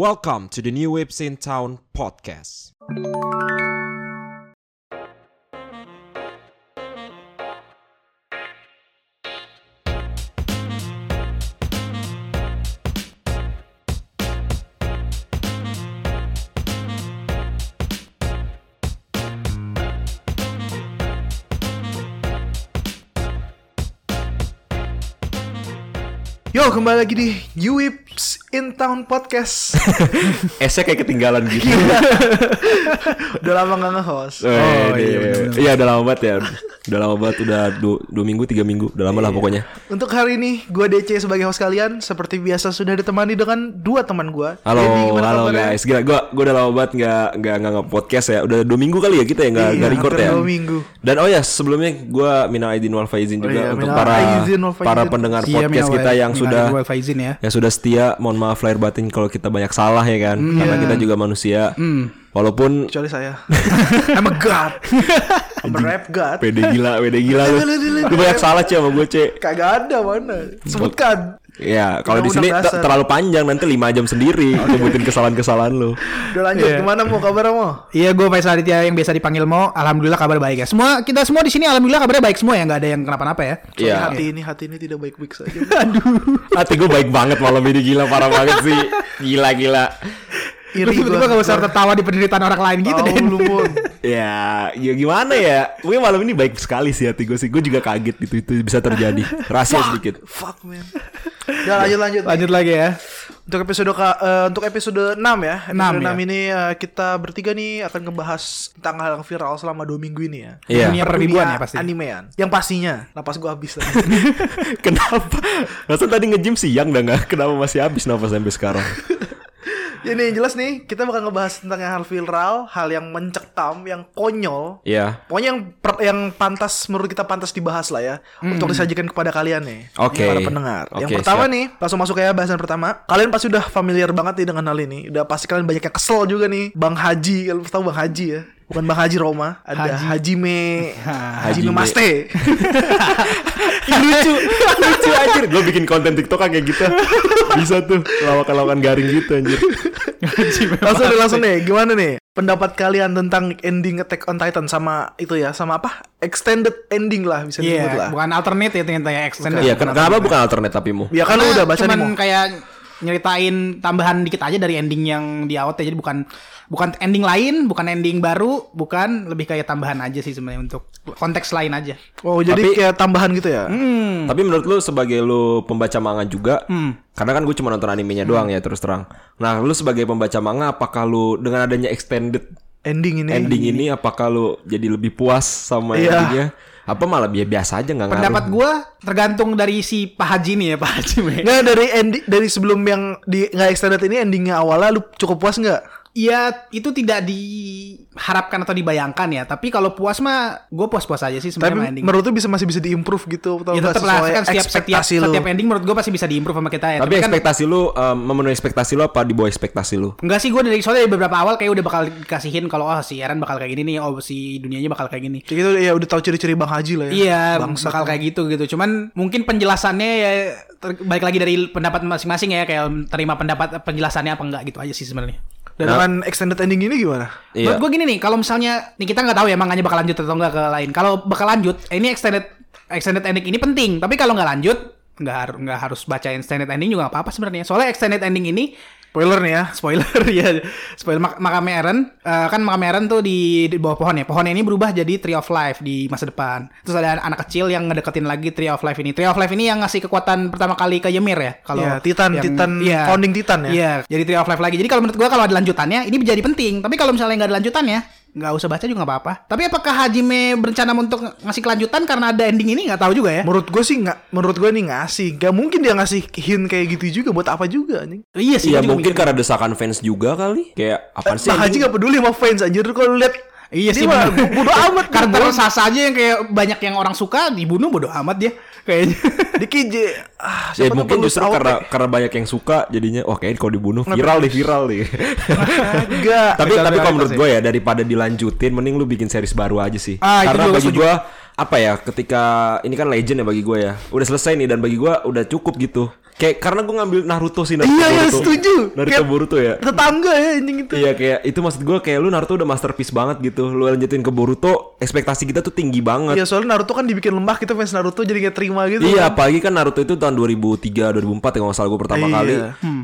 Welcome to the New Waves in Town podcast. Yo, kembali lagi di Uwips in Town Podcast. Esnya kayak ketinggalan gitu. Udah lama gak nge-host. Oh, iya, iya, udah lama banget ya. Udah lama banget, udah dua, dua minggu, tiga minggu. Udah lama lah pokoknya. Untuk hari ini, gue DC sebagai host kalian. Seperti biasa sudah ditemani dengan dua teman gue. Halo, halo guys. Gila, gue gue udah lama banget nggak nggak nggak podcast ya. Udah dua minggu kali ya kita ya nggak Iya, nggak record hampir ya. dua minggu. Dan oh ya sebelumnya gue minal aidin wal faizin Oh juga iya, untuk para para pendengar Iya, podcast minal kita yang sudah ya. yang sudah setia. Mohon maaf lahir batin kalau kita banyak salah ya kan. Karena Iya. kita juga manusia. Walaupun Kecuali saya. I'm a god. I'm a rap god. pede gila, pede gila lu. Lu banyak salah Cek sama gue Cek. Kagak ada mana. Sebutkan. Ya, kalau di sini terlalu panjang nanti 5 jam sendiri nyebutin kesalahan-kesalahan lu. Udah lanjut. Iya. Gimana mau kabar mau? Iya, gue Faisal Aditya yang biasa dipanggil Mo. Alhamdulillah kabar baik ya. Semua kita semua di sini alhamdulillah kabarnya baik semua ya, nggak ada yang kenapa-napa ya. Iya. hati ini hati ini tidak baik-baik saja. Hati gue baik banget malam ini gila parah banget sih. Gila gila. Iri tiba-tiba gua. gak usah tertawa di penderitaan orang lain gitu deh. lu. Ya, ya gimana ya? Gue malam ini baik sekali sih hati gue sih. Gue juga kaget itu itu bisa terjadi. Rahasia sedikit. Fuck man. Udah lanjut lanjut. Lanjut lagi ya. Untuk episode ka, eh, untuk episode 6 ya. Episode Enam, 6 ya. ini eh, kita bertiga nih akan ngebahas tentang hal yang viral selama 2 minggu ini ya. Iya. Dunia perwibuan ya pasti. Animean. Yang pastinya. Napas gua habis tadi. Kenapa? Masa tadi nge-gym siang dah nggak? Kenapa masih habis nafas sampai sekarang? ya nih yang jelas nih kita bakal ngebahas tentang hal viral, hal yang mencekam, yang konyol. Iya. Pokoknya yang per- yang pantas menurut kita pantas dibahas lah ya untuk disajikan kepada kalian nih, Oke. para pendengar. yang Oke, pertama siap. nih, langsung masuk ya bahasan pertama. Kalian pasti udah familiar banget nih dengan hal ini. Udah pasti kalian banyak yang kesel juga nih. Bang Haji, kalian tahu Bang Haji ya? Bukan Bang Haji Roma, ada Haji. Hajime, Hajime. Hajime Maste. lucu, lucu anjir. Gue bikin konten TikTok kayak gitu. Bisa tuh lawakan-lawakan garing gitu anjir. langsung deh, langsung deh. Gimana nih? Pendapat kalian tentang ending Attack on Titan sama itu ya, sama apa? Extended ending lah bisa disebut lah. Iya, bukan alternate ya ternyata ya extended. Iya, ken- kenapa bukan alternate tapi mu? Ya kan lu Karena udah baca nih cuman mau. kayak nyeritain tambahan dikit aja dari ending yang di awal ya. Jadi bukan bukan ending lain, bukan ending baru, bukan lebih kayak tambahan aja sih sebenarnya untuk konteks lain aja. Oh, jadi Tapi- kayak tambahan gitu ya? Hmm. Tapi menurut lu sebagai lu pembaca manga juga, Hmm. karena kan gue cuma nonton animenya doang ya terus terang. Nah, lu sebagai pembaca manga, apakah lu dengan adanya extended Ending ini. ending ini, apakah lu jadi lebih puas sama Iya. endingnya? Apa malah biasa biasa aja nggak? Pendapat gua tergantung dari si Pak Haji nih ya Pak Haji. Nggak dari ending dari sebelum yang di nggak extended ini endingnya awalnya lu cukup puas nggak? Iya, itu tidak diharapkan atau dibayangkan ya. Tapi kalau puas mah, gue puas-puas aja sih Tapi sebenarnya ending. menurut lu bisa masih bisa diimprove gitu atau ya tetap lah kan setiap setiap lu? setiap ending menurut gue pasti bisa diimprove sama kita ya. Tapi kan ekspektasi lu um, memenuhi ekspektasi lu apa di bawah ekspektasi lu? enggak sih gue dari soalnya dari beberapa awal kayak udah bakal dikasihin kalau oh si Eren bakal kayak gini nih, oh si dunianya bakal kayak gini. Kayak gitu ya udah tahu ciri-ciri Bang Haji lah ya. Iya, Bangsa. bakal kayak gitu gitu. Cuman mungkin penjelasannya ya balik lagi dari pendapat masing-masing ya kayak terima pendapat penjelasannya apa enggak gitu aja sih sebenarnya. Dan Nah. dengan extended ending ini gimana? Iya. Menurut gue gini nih, kalau misalnya nih kita nggak tahu ya manganya bakal lanjut atau nggak ke lain. Kalau bakal lanjut, eh, ini extended extended ending ini penting. Tapi kalau nggak lanjut, nggak harus nggak harus baca extended ending juga nggak apa-apa sebenarnya. Soalnya extended ending ini Spoiler nih ya. spoiler ya spoiler. Mak makamnya Eren eh, kan makamnya Eren tuh di, di bawah pohon ya. Pohon ini berubah jadi Tree of Life di masa depan. Terus ada anak kecil yang ngedeketin lagi Tree of Life ini. Tree of Life ini yang ngasih kekuatan pertama kali ke Ymir ya kalau Iya, Titan- yang- Titan, iya. founding Titan ya. iya jadi Tree of Life lagi. Jadi kalau menurut gua kalau ada lanjutannya ini jadi penting. Tapi kalau misalnya nggak ada lanjutannya nggak usah baca juga nggak apa-apa tapi apakah Hajime berencana untuk ngasih kelanjutan karena ada ending ini nggak tahu juga ya Menurut gue sih nggak, menurut gue nih ngasih. Gak mungkin dia ngasih hint kayak gitu juga. Buat apa juga anjing? iya sih Iya mungkin mikir. karena desakan fans juga kali. Kayak apa sih? Bang Haji anjing? gak peduli sama fans anjir kalau lihat Iya sih bener. bodo amat Karakter. Sasa aja yang kayak banyak yang orang suka dibunuh bodo amat dia kayaknya. Di KJ ah, Ya siapa tuh mungkin justru karena Pak. karena banyak yang suka jadinya wah kayaknya kalau dibunuh viral nih viral nih. Enggak. tapi tapi kalau menurut gue ya daripada dilanjutin mending lu bikin series baru aja sih. Ah, karena bagi gue apa ya ketika ini kan legend ya bagi gue ya udah selesai nih dan bagi gue udah cukup gitu Kayak karena gue ngambil Naruto sih Naruto Iya, iya, Boruto. setuju. Naruto Kayak- Boruto ya. Tetangga ya anjing itu. Iya kayak itu maksud gue kayak lu Naruto udah masterpiece banget gitu. Lu lanjutin ke Boruto, ekspektasi kita tuh tinggi banget. Iya soalnya Naruto kan dibikin lemah kita fans Naruto jadi kayak terima gitu. Iya, kan. apalagi kan Naruto itu tahun 2003 2004 ya kalau salah gue pertama Iya. kali.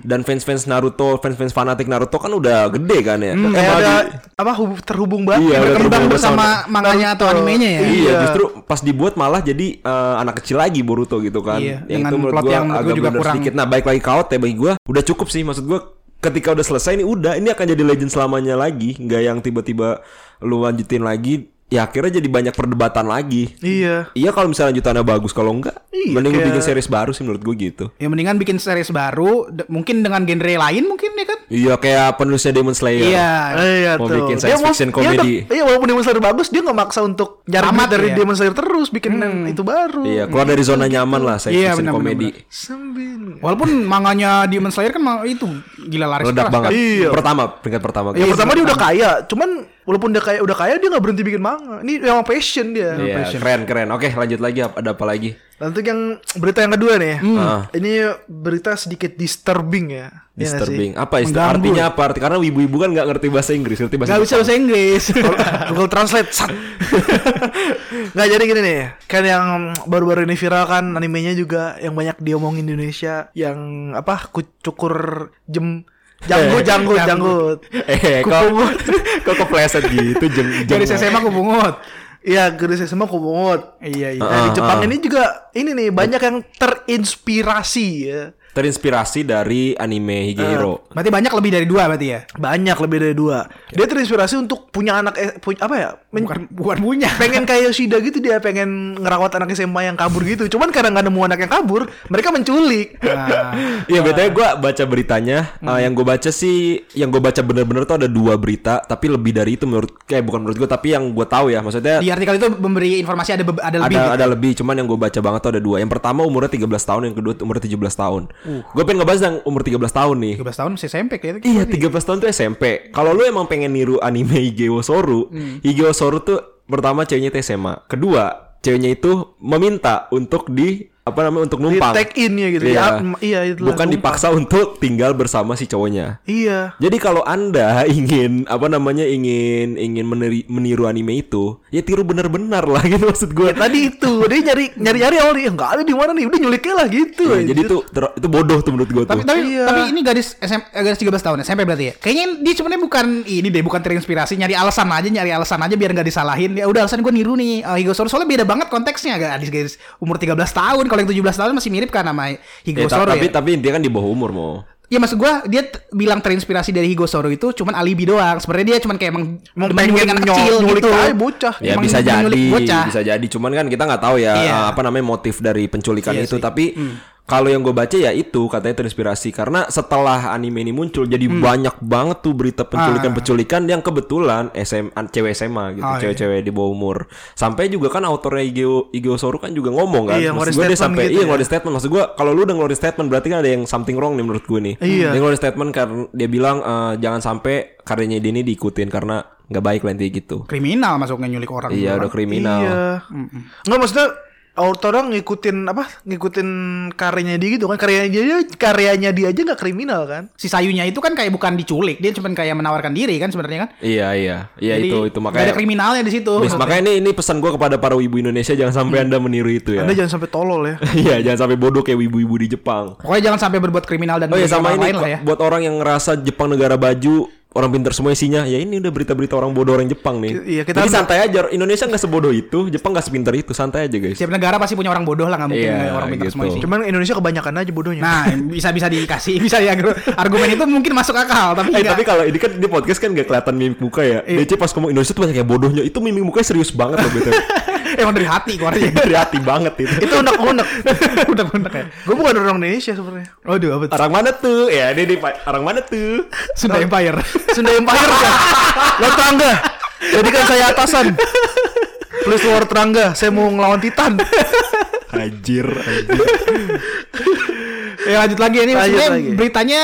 Dan fans-fans Naruto, fans-fans fanatik Naruto kan udah gede kan ya. Kayak Emang ada apa hub- terhubung banget. Iya, udah terhubung bersama manganya atau Naruto. animenya ya. Iya, Iya. justru pas dibuat malah jadi eh, anak kecil lagi Boruto gitu kan. Iya, yang dengan itu menurut plot gua yang menurut agak juga kurang. sedikit. Nah, baik lagi kaut ya bagi gua udah cukup sih maksud gua ketika udah selesai ini udah ini akan jadi legend selamanya lagi, nggak yang tiba-tiba lu lanjutin lagi ya akhirnya jadi banyak perdebatan lagi. Iya. Iya kalau misalnya lanjutannya bagus kalau enggak Iya, mending lu kayak- bikin series baru sih menurut gue gitu. Ya mendingan bikin series baru, de- mungkin dengan genre lain mungkin ya kan? Iya kayak penulisnya Demon Slayer. Iya. Iya Mau tuh. bikin Dia science mau- fiction dia comedy. udah- Iya walaupun Demon Slayer bagus dia nggak maksa untuk nyari dari ya. Demon Slayer terus bikin yang itu baru. Iya, keluar dari zona nyaman lah science Iya, fiction benar, comedy. Sembin. Walaupun manganya Demon Slayer kan itu gila laris Ledak keras banget. kan? Iya. Pertama, peringkat pertama. Yang guys. pertama dia udah kaya, cuman walaupun dia kaya udah kaya dia nggak berhenti bikin manga. Ini memang passion dia. Iya, keren keren. Oke, lanjut lagi ada apa lagi? Dan untuk yang berita yang kedua nih, Ah. ini berita sedikit disturbing ya. Iya nggak sih? Disturbing. Apa istilah artinya apa? Arti karena ibu-ibu kan nggak ngerti bahasa Inggris, ngerti bahasa Gak bisa bahasa Inggris. Google Translate sat. Nggak jadi gini nih Kan yang baru-baru ini viral kan Animenya juga Yang banyak diomongin di Indonesia Yang apa Cukur jem Janggut, janggut, janggut. Eh, kok kok kepleset gitu jeng jeng. Dari SMA aku bungut. Iya, garis SMA kubungut. Iya, iya. Nah, di Ah, Jepang ah. ini juga ini nih banyak yang terinspirasi ya. Terinspirasi dari anime Higehiro. Berarti banyak lebih dari dua berarti ya? Banyak lebih dari dua. Dia terinspirasi untuk punya anak eh, punya apa ya? Men- Bukan bukan punya. pengen kayak Yoshida gitu dia pengen ngerawat anak SMA yang kabur gitu. Cuman karena nggak nemu anak yang kabur, mereka menculik. Nah, Iya, betulnya gue baca beritanya. Hmm. Uh, yang gue baca sih, yang gue baca bener-bener tuh ada dua berita, tapi lebih dari itu menurut, kayak bukan menurut gue, tapi yang gue tahu ya, maksudnya di artikel itu memberi informasi ada ada lebih. ada gitu. ada lebih cuman yang gue baca banget tuh ada dua yang pertama umurnya 13 tahun yang kedua umurnya 17 tahun gue pengen ngebahas yang umur 13 tahun nih. 13 tahun masih SMP kayaknya. Iya 13 tahun tuh SMP Kalau lu emang pengen niru anime Higeo Soru Higeo Soru tuh Pertama ceweknya itu SMA Kedua Ceweknya itu meminta untuk di apa namanya untuk numpang. Di take in ya gitu. Iya. Di- iya, itulah, Bukan numpang. dipaksa untuk tinggal bersama si cowoknya. Iya. Jadi kalau anda ingin apa namanya ingin ingin meneri- meniru anime itu, ya tiru benar-benar lah gitu maksud gue. Ya, tadi itu dia nyari nyari nyari awal dia nggak ada di mana nih udah nyuliknya lah gitu. Iya, anjir. jadi itu ter- itu bodoh tuh menurut gue tuh. Tapi tapi Iya. tapi ini gadis SM, eh, gadis 13 tahun SMP berarti ya. Kayaknya dia sebenarnya bukan ini deh, bukan terinspirasi nyari alasan aja, nyari alasan aja biar nggak disalahin. Ya udah alasan gue niru nih uh, Higo soalnya beda banget konteksnya gadis gadis umur 13 tahun. Kalau yang 17 tahun masih mirip kan sama Higo Ya, ta- Soro tapi ya. tapi intinya kan di bawah umur mau. Ya maksud gua dia t- bilang terinspirasi dari Higo Soro itu cuman alibi doang. Sebenarnya dia cuman kayak emang demen pengen nyol- kecil nyulik gitu. aja bocah. Ya Emang bisa jadi, bocah. bisa jadi. Cuman kan kita nggak tahu ya Iya. uh, apa namanya motif dari penculikan Iya itu. sih. Tapi kalau yang gue baca ya itu katanya terinspirasi karena setelah anime ini muncul jadi banyak banget tuh berita penculikan-penculikan yang kebetulan SM cewek SMA gitu, Oh, iya. cewek-cewek di bawah umur. Sampai juga kan autornya Igeo Igeo Soru kan juga ngomong kan. Iya, maksud gue dia sampai gitu iya ya. ngeluarin statement. Maksud gue kalau lu udah ngeluarin statement berarti kan ada yang something wrong nih menurut gue nih. Iya. Dia ngeluarin statement karena dia bilang eh, jangan sampai karyanya dia ini diikutin karena nggak baik intinya gitu. Kriminal masuknya nyulik orang. Iya gitu udah kan. kriminal. Iya. Nggak maksudnya orang ngikutin apa? Ngikutin karyanya dia gitu kan. Karyanya dia karyanya dia aja nggak kriminal kan? Si Sayunya itu kan kayak bukan diculik, dia cuman kayak menawarkan diri kan sebenarnya kan. Iya iya iya Jadi, itu itu makanya. ada kriminalnya di situ. Yes, makanya ini ini pesan gue kepada para ibu Indonesia jangan sampai anda meniru itu ya. Anda jangan sampai tolol ya. Iya jangan sampai bodoh kayak ibu-ibu di Jepang. Pokoknya jangan sampai berbuat kriminal dan Oh ya merugikan sama ini lain lah ya. buat orang yang ngerasa Jepang negara baju orang pintar semua isinya ya ini udah berita-berita orang bodoh orang Jepang nih. Iya, kita Jadi santai aja Indonesia nggak sebodoh itu Jepang nggak sepintar itu santai aja guys. Setiap negara pasti punya orang bodoh lah nggak mungkin Iya, orang pintar gitu. semua isi. Cuman Indonesia kebanyakan aja bodohnya. Nah, bisa bisa dikasih, bisa ya argumen itu mungkin masuk akal, tapi Eh nggak. tapi kalau ini kan di podcast kan gak kelihatan mimik muka ya. Iya. DC pas ngomong Indonesia tuh banyak yang bodohnya. Itu mimik mukanya serius banget loh betul. emang dari hati keluarnya. Dari hati banget itu. itu unek-unek. Udah-udah ya. Gue bukan orang Indonesia sebenarnya. Waduh, apa tuh? Orang mana tuh? Ya, ini, ini orang mana tuh? Sunda Empire. Sunda Empire kan. Lo terangga. Jadikan saya atasan. Please luar terangga. Saya mau ngelawan Titan. Anjir, anjir. ya lanjut lagi ini Lanjut sebenarnya lagi. beritanya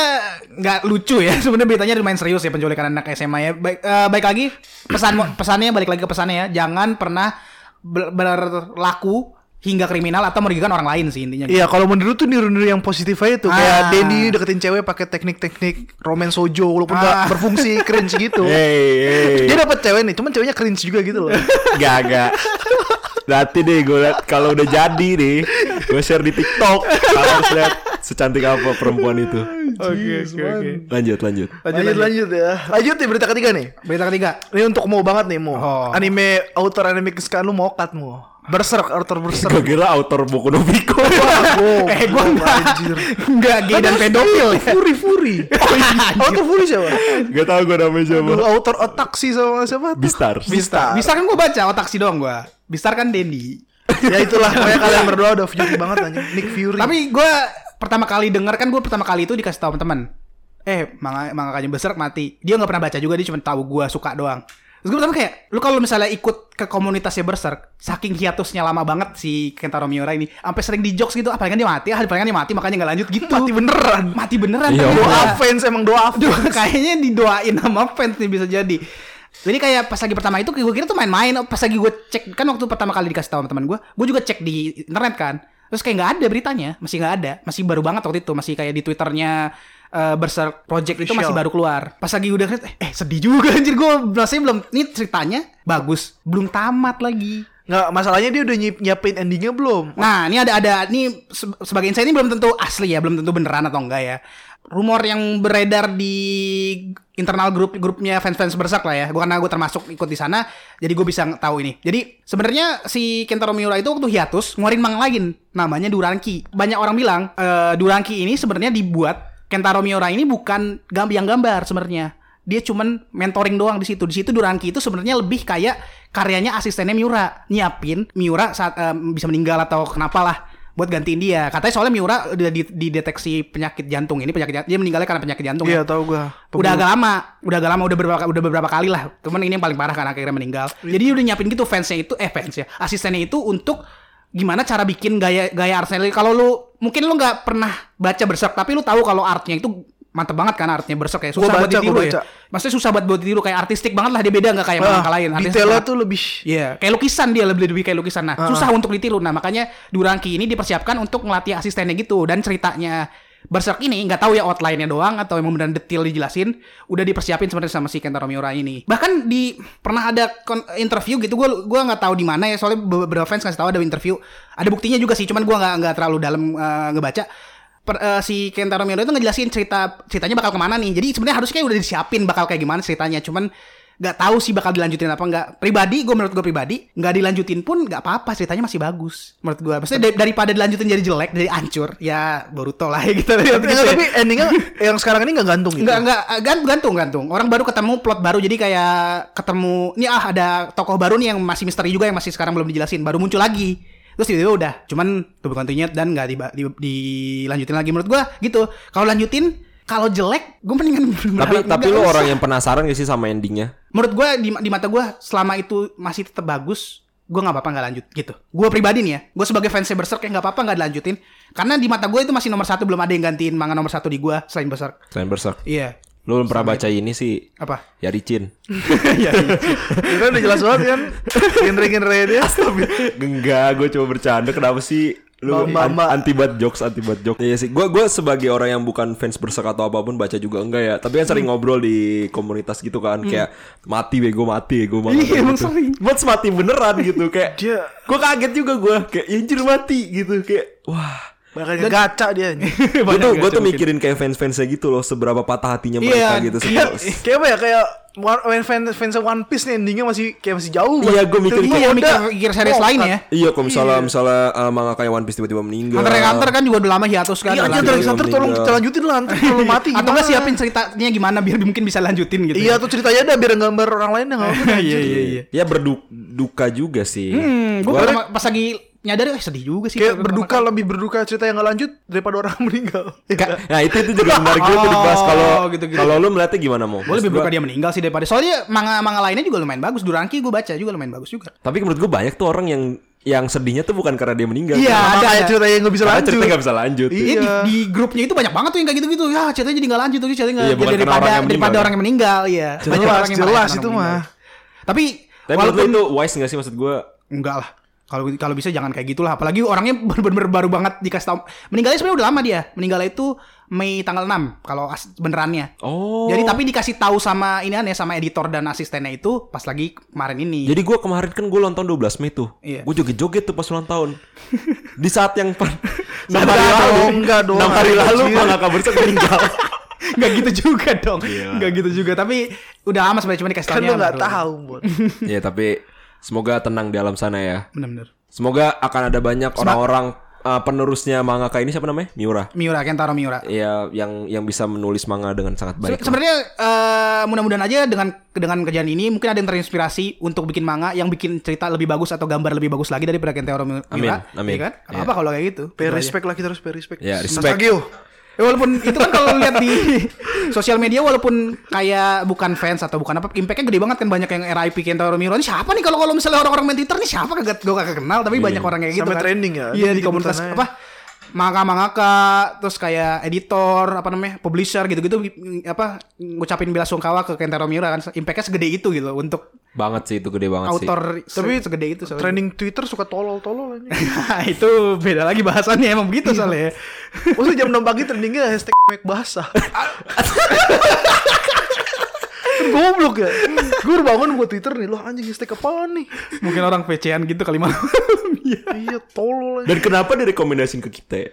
nggak lucu ya. Sebenarnya beritanya lumayan serius ya penculikan anak SMA ya. Baik, eh, baik lagi pesan pesannya balik lagi ke pesannya ya. Jangan pernah berlaku hingga kriminal atau merugikan orang lain sih intinya. Iya, kalau menurut tuh niru-niru yang positif aja tuh. Ah. Kayak Denny deketin cewek pakai teknik-teknik romance sojo walaupun nggak Ah. berfungsi cringe gitu. Hey, hey. Dia dapet cewek nih, cuman ceweknya cringe juga gitu loh. Gak, gak. Nanti deh gue liat kalau udah jadi nih, gue share di TikTok. Kalau harus lihat secantik apa perempuan itu. Oke, oke, oke. Lanjut, lanjut. Lanjut, lanjut, ya. Lanjut nih berita ketiga nih. Berita ketiga. Ini untuk mau banget nih, mau. Oh. Anime author anime kesukaan lu mokat mau. Berserk, author berserk. Gue kira autor Boku no Pico. Eh, gua enggak. anjir. Enggak gay dan pedofil. Furi, Furi. Oh author Furi siapa? Gak tau gue namanya siapa. Aduh, author otaksi sama siapa? Bistar. Bistar. Bistar kan gue baca otak sih doang gue. Bistar kan Dendi. ya itulah, pokoknya kalian berdua udah Fury banget anjing. Nick Fury. Tapi gue pertama kali denger kan gue pertama kali itu dikasih tahu teman. Eh, manga mangakanya Berserk mati. Dia nggak pernah baca juga, dia cuma tahu gue suka doang. Terus gue pertama kayak, lu kalau misalnya ikut ke komunitasnya Berserk, saking hiatusnya lama banget si Kentaro Miura ini, sampai sering di jokes gitu, ah palingan dia mati, ah palingan dia mati, makanya nggak lanjut gitu. mati beneran. Mati beneran. Iya, Doa fans emang doa fans. Duh, kayaknya didoain sama fans nih bisa jadi. Jadi kayak pas lagi pertama itu gue kira tuh main-main. Pas lagi gue cek kan waktu pertama kali dikasih tahu sama teman gue, gue juga cek di internet kan. Terus kayak nggak ada beritanya, masih nggak ada, masih baru banget waktu itu, masih kayak di twitternya eh, Berserk Project itu masih baru keluar. Pas lagi udah eh, eh sedih juga anjir gue rasanya belum ini ceritanya bagus, belum tamat lagi. Nggak, masalahnya dia udah nyiap- nyiapin endingnya belum? Nah, ini ada ada ini se- sebagai insight ini belum tentu asli ya, belum tentu beneran atau enggak ya. Rumor yang beredar di internal grup grupnya fans-fans bersak lah ya. Gua karena gue termasuk ikut di sana, jadi gue bisa tahu ini. Jadi sebenarnya si Kentaro Miura itu waktu hiatus ngeluarin manga lain namanya Duranki. Banyak orang bilang eh, Duranki ini sebenarnya dibuat Kentaro Miura ini bukan gam- yang gambar sebenarnya. Dia cuman mentoring doang di situ. Di situ Duranki itu sebenarnya lebih kayak karyanya asistennya Miura, nyiapin Miura saat eh, bisa meninggal atau kenapa lah buat gantiin dia. Katanya soalnya Miura udah di- dideteksi penyakit jantung ini penyakit jan- dia meninggalnya karena penyakit jantung. Iya, ya. tahu gua. Udah agak lama, udah agak lama, udah beberapa udah beberapa kali lah. Cuman ini yang paling parah karena akhirnya meninggal. Iya. Jadi dia udah nyiapin gitu fansnya itu, eh fans ya, asistennya itu untuk gimana cara bikin gaya gaya artnya. Kalau lu mungkin lu nggak pernah baca Berserk, tapi lu tahu kalau artnya itu mantep banget kan artnya Berserk ya. Susah Gua buat baca, ditiru ya. baca. Maksudnya susah buat buat ditiru kayak artistik banget lah dia beda nggak kayak Ah, lain. Artistik detailnya tuh lebih Iya, kayak lukisan dia lebih lebih kayak lukisan. Nah, susah untuk ditiru. Nah, makanya Duranki ini dipersiapkan untuk ngelatih asistennya gitu dan ceritanya Berserk ini nggak tahu ya outline-nya doang atau emang beneran detail dijelasin udah dipersiapin sebenarnya sama si Kentaro Miura ini. Bahkan di pernah ada interview gitu gua gua nggak tahu di mana ya soalnya beberapa fans ngasih tahu ada interview. Ada buktinya juga sih, cuman gua nggak nggak terlalu dalam eh, ngebaca. Per- eh, si Kentaro Miura itu ngejelasin cerita ceritanya bakal ke mana nih. Jadi sebenarnya harusnya kayak udah disiapin bakal kayak gimana ceritanya. Cuman nggak tahu sih bakal dilanjutin apa nggak. Pribadi, gue menurut gue pribadi nggak dilanjutin pun nggak apa-apa. Ceritanya masih bagus menurut gue. Maksudnya dar- daripada dilanjutin jadi jelek, dari hancur, ya Boruto lah ya gitu. tapi, Gitu ya. tapi endingnya yang sekarang ini nggak gantung gitu. Nggak nggak gan- gantung gantung. Orang baru ketemu plot baru jadi kayak ketemu ini ah ada tokoh baru nih yang masih misteri juga yang masih sekarang belum dijelasin. Baru muncul lagi. Terus tiba-tiba udah, cuman tuh continued dan nggak diba- di, dilanjutin lagi menurut gua gitu. Kalau lanjutin, kalau jelek, gue mendingan Tapi tapi lu orang yang penasaran gak sih sama endingnya? menurut gua di, di mata gua selama itu masih tetap bagus, gua nggak apa-apa nggak lanjut gitu. Gua pribadi nih ya, gue sebagai fans Berserk kayak nggak apa-apa nggak dilanjutin, karena di mata gua itu masih nomor satu belum ada yang gantiin manga nomor satu di gua selain Berserk. Selain Berserk. Iya, Lu belum pernah baca ini sih apa? Yaricin. Itu udah jelas banget kan. Genre-genre dia. Enggak, gue coba bercanda. Kenapa sih lu an- anti buat jokes, anti buat jokes? Iya sih. Gue gue sebagai orang yang bukan fans berserk atau apa pun baca juga enggak ya. Tapi kan sering ngobrol di komunitas gitu kan, kayak mati bego mati bego banget. Iya, emang gitu. sering. Buat mati beneran gitu kayak. Dia- gue kaget juga gue kayak "Ya, anjir mati gitu kayak wah. Bakal gacha dia. Gue tuh, gue tuh mikirin kayak fans-fansnya gitu loh, seberapa patah hatinya Iya, mereka gitu. Kayak, Seberapa- kayak apa ya kayak fans fans One Piece nih endingnya masih kayak masih jauh. Iya, gua mikir Tiba-tiba Iya, udah mikir, mikir series mokat. lain ya. Iya, kalau misalnya misalnya uh, manga kayak One Piece tiba-tiba meninggal. Hunter x Hunter kan juga udah lama hiatus kan. Iya, lanjut. dari Lanjut, Hunter tolong kita lanjutin lah, nanti kalau mati Atau nggak siapin ceritanya gimana biar mungkin bisa lanjutin gitu. Iya tuh ceritanya ada biar gambar orang lain yang nggak apa-apa. Iya iya iya. Ya berduka juga sih. Hmm, gue Gua- pas lagi nyadar eh sedih juga sih. Kayak berduka kali. lebih berduka cerita yang nggak lanjut daripada orang meninggal. Nah itu itu juga menarik juga tuh dibahas kalau Oh, gitu-gitu. kalau lu melihatnya gimana mau? Gue lebih berduka dia meninggal sih daripada soalnya manga-manga lainnya juga lumayan bagus. Duranki gue baca juga lumayan bagus juga. Tapi menurut gue banyak tuh orang yang yang sedihnya tuh bukan karena dia meninggal. Iya, ada, ada. cerita yang nggak bisa Karena lanjut. cerita nggak bisa lanjut. Iya. Iya, di, di grupnya itu banyak banget tuh yang kayak gitu-gitu. Ya, ceritanya jadi nggak lanjut tuh, ceritanya nggak Iya, bukan jadi daripada orang yang daripada orang yang meninggal, iya. Jelas, Banyak orang yang jelas itu mah. Tapi Tapi menurut lu itu wise gak sih maksud gue? enggak lah. Kalau kalau bisa jangan kayak gitulah. Apalagi orangnya bener-bener baru banget dikasih tahu. Meninggalnya sebenarnya udah lama dia. Meninggalnya itu Mei tanggal 6 kalau as- benerannya. Oh. Jadi tapi dikasih tahu sama ini ya sama editor dan asistennya itu pas lagi kemarin ini. Jadi gue kemarin kan gue ulang tahun 12 Mei tuh. Iya. Gue joget-joget tuh pas ulang tahun. Di saat yang enam Enggak hari lalu, enggak dong. enam hari lalu. Bang Aka Bersek meninggal. Nggak gitu juga dong. Gila. Nggak gitu juga. Tapi udah lama sebenarnya cuma dikasih Kan lu nggak baru. tahu, Bon. ya tapi semoga tenang di alam sana ya. Bener-bener. Semoga akan ada banyak orang-orang uh, penerusnya mangaka ini siapa namanya? Miura. Miura, Kentaro Miura. Ya yang yang bisa menulis manga dengan sangat Se- baik. Sebenarnya eh, mudah-mudahan aja dengan dengan kejadian ini mungkin ada yang terinspirasi untuk bikin manga yang bikin cerita lebih bagus atau gambar lebih bagus lagi daripada Kentaro Miura. Amin, amin. Iya kan? Iya. Apa kalau kayak gitu? Pay Gitu aja. respect lah kita harus pay respect. Ya, respect. Nostalgio. Ya, walaupun itu kan kalau lihat di sosial media walaupun kayak bukan fans atau bukan apa impactnya gede banget kan banyak yang RIP Kentaro Miura. Ini siapa nih? Kalau kalau misalnya orang-orang main Twitter nih siapa kagak gue kagak kenal tapi banyak orang kayak gitu Sampai kan. trending ya. iya di Di komunitas apa mangaka mangaka terus kayak editor apa namanya publisher gitu-gitu apa ngucapin bela sungkawa ke Kentaro Miura kan impactnya segede itu gitu untuk banget sih itu gede banget sih. autor Tapi se- segede itu soalnya. Trending Twitter suka tolol-tolol aja. itu beda lagi bahasannya emang begitu soalnya ya. Maksudnya jam 6 pagi trendingnya hashtag make basah. Kan Goblok ya. Gue udah bangun buat Twitter nih. Loh anjing hashtag apaan nih? mungkin orang PC-an gitu kali malam Iya. iya tolol. Dan kenapa direkomendasiin ke kita ya?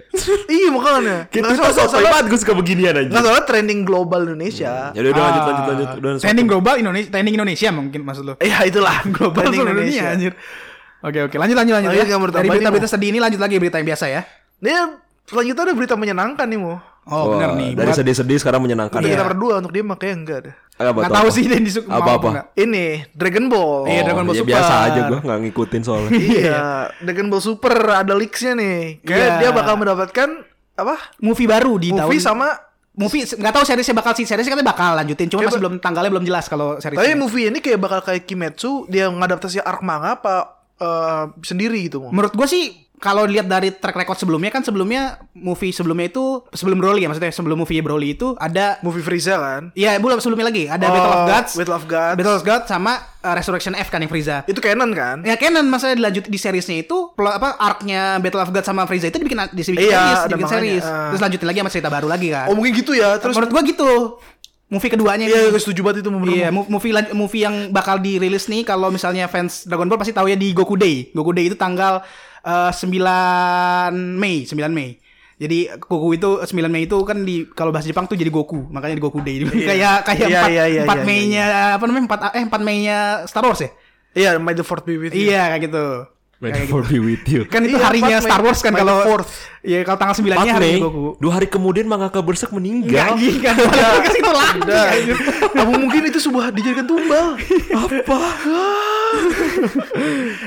iya makanya. Kita tuh salah- so salah- banget gue suka beginian aja. Nggak salah trending global Indonesia. Ya udah udah, lanjut lanjut lanjut. Udah, Ah, trending global Indonesia trending Indonesia mungkin maksud lo Iya itulah global Indonesia. anjir oke oke lanjut lanjut lanjut Lanjut, ya dari ini, berita-berita sedih ini lanjut lagi berita yang biasa ya Ini selanjutnya ada berita menyenangkan nih mo. oh benar nih Dari sedih-sedih sekarang menyenangkan. Untuk ya. kita berdua untuk dia makanya enggak ada. Tuh, tahu sih dia disuk Apa, mau apa? Ini Dragon Ball. Iya, Dragon Ball ya Super. biasa aja gue nggak ngikutin soalnya. Iya, Dragon Ball Super ada leaksnya nih. Kayak Iya. dia bakal mendapatkan apa? movie baru di tahun Movie sama movie nggak tahu seriesnya bakal sih seriesnya katanya bakal lanjutin cuma Iya, masih Ba- belum tanggalnya belum jelas kalau Tapi seriesnya movie ini kayak bakal kayak Kimetsu, dia ngadaptasi arc manga apa eh, sendiri gitu. Menurut gue sih kalau lihat dari track record sebelumnya kan sebelumnya movie sebelumnya itu sebelum Broly ya maksudnya sebelum movie Broly itu ada Movie Frieza kan? Iya, belum sebelumnya lagi. Ada Oh, Battle of Gods, Battle of Gods. Battle of Gods sama uh, Resurrection F kan yang Frieza. Itu canon kan? Ya canon masa dilanjut di seriesnya itu apa arc-nya Battle of Gods sama Frieza itu dibikin dibikin Iya, series, dibikin makanya. series. Ah. Terus lanjutin lagi sama cerita baru lagi kan. Oh mungkin gitu ya. Terus menurut gua gitu. Movie keduanya Iya, nih. gue setuju banget itu menurut Iya, mo- movie movie yang bakal dirilis nih kalau misalnya fans Dragon Ball pasti tahu ya di Goku Day. Goku Day itu tanggal eh, 9 Mei, 9 Mei. Jadi Goku itu 9 Mei itu kan di kalau bahasa Jepang tuh jadi Goku, makanya di Goku Day. kayak kayak Iya, 4, iya, iya, 4 iya, Mei-nya apa namanya? 4 eh 4 Mei-nya Star Wars ya? Iya, May the Fourth be with you. Iya, kayak gitu. May the fourth be with you. Kan itu Iya, harinya 4 Mei- Star Wars kan May kalau fourth. Iya, kalau tanggal 9-nya 4 harinya Mei, Goku. dua hari kemudian mangaka Berserk meninggal. Enggak, kan lagi. Udah. anjir. Apa mungkin itu sebuah dijadikan tumbal? Apa?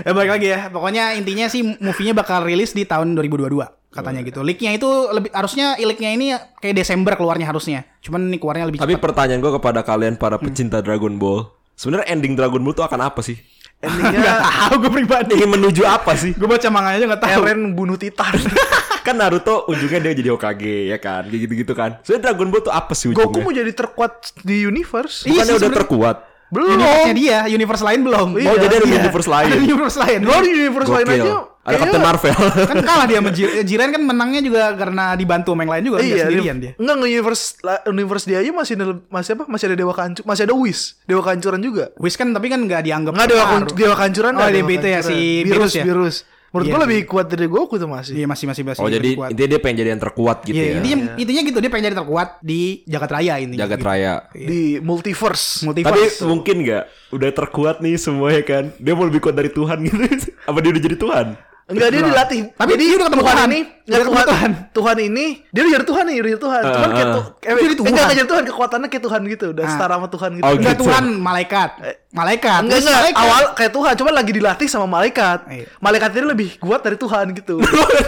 Ya balik lagi ya. Pokoknya intinya sih movie-nya bakal rilis di tahun 2022 katanya gitu. Leak-nya itu lebih harusnya leak-nya ini kayak Desember keluarnya harusnya. Cuman ini keluarnya lebih Tapi cepat. pertanyaan gue kepada kalian para pecinta Dragon Ball, sebenarnya ending Dragon Ball tuh akan apa sih? Endingnya tahu gue pribadi. Ingin menuju apa sih? Gue baca manganya aja enggak tahu. Eren bunuh Titan. kan Naruto ujungnya dia jadi Hokage ya kan, gitu-gitu kan. Sebenarnya Dragon Ball tuh apa sih ujungnya? Goku mau jadi terkuat di universe. Iya Bukannya sih, udah sebenarnya. terkuat. Belum. Universe-nya dia, universe lain belum. Oh Iya, jadi ada Iya. universe lain. Ada universe lain. Lo di universe lain Gokil. aja. Ada Captain Marvel. kan kalah dia sama Jiren. Kan menangnya juga karena dibantu sama yang lain juga. Iya, Iya, sendirian dia. Enggak, nge universe universe dia aja masih masih apa? Masih ada dewa kancu, masih ada Whis, dewa kancuran juga. Wish kan tapi kan nggak dianggap Enggak dewa dewa kancuran Oh, itu ya, si virus Virus ya? virus. Menurut Iya gua sih. lebih kuat dari Goku tuh masih. Iya masih masih masih. Oh jadi kuat. intinya dia pengen jadi yang terkuat gitu Iya, ya. intinya intinya gitu dia pengen jadi terkuat di jagat raya intinya. Jagat Gitu. raya. di multiverse. Tapi Multiverse. mungkin nggak udah terkuat nih semua ya kan? Dia mau lebih kuat dari Tuhan gitu. Apa dia udah jadi Tuhan? Enggak dia dilatih. Tapi Jadi dia udah ketemu Tuhan Tuhan. ini, enggak ketemu Tuhan, Tuhan. Tuhan ini dia udah jadi Tuhan nih, udah jadi Tuhan. Cuman Ah, kayak ah. tuh, eh, jadi Tuhan. enggak jadi Tuhan, kekuatannya kayak Tuhan gitu, udah Ah. setara sama Tuhan gitu. Oh, Enggak gitu. Tuhan malaikat. Malaikat. Enggak enggak, malaikat. awal kayak Tuhan, cuman lagi dilatih sama malaikat. Iya. Malaikat ini lebih kuat dari Tuhan gitu.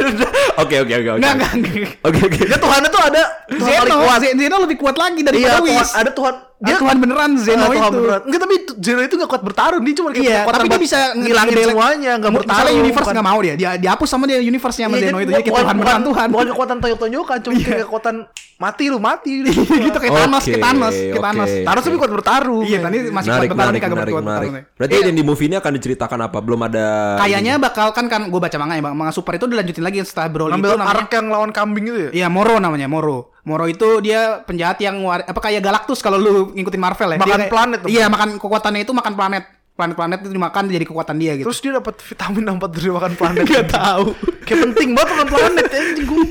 Oke oke oke oke. Enggak enggak. Oke oke. Ya Tuhan itu ada Tuhan paling Zeno, kuat. Ze- Zeno lebih kuat lagi Iya, daripada Tuhan, ada Tuhan Dia Tuhan beneran Zeno Ah, Tuhan itu. beneran. Enggak tapi Zeno itu gak kuat bertarung Dia cuma kayak Iya, kekuatan tapi dia bisa ngilangin semuanya Gak bertarung Misalnya universe bukan- nggak mau dia, dia dihapus sama dia universe-nya sama Iya, Zeno itu. Jadi Tuhan beneran Tuhan. Bukan kekuatan tonjok-tonjokan Cuma kayak kekuatan Mati lu mati gitu kayak Thanos, kayak Thanos, kayak. Thanos. Thanos tapi kuat bertarung Iya, tadi masih kuat bertarung kagak kuat bertarung. Berarti di movie ini akan diceritakan apa? Belum ada. Kayaknya bakal kan kan gue baca manga ya, Bang. manga super itu dilanjutin lagi setelah Broly Ngambil itu namanya arc yang lawan kambing itu ya Iya Moro namanya Moro. Moro itu dia penjahat yang war- apa kayak Galactus kalau lu ngikutin Marvel ya. Dia Makan kayak- planet tuh. Iya makan kekuatannya itu makan planet. Planet-planet itu dimakan jadi kekuatan dia gitu. Terus dia dapat vitamin apa dari makan planet Gak tahu Kayak penting banget makan planet ya.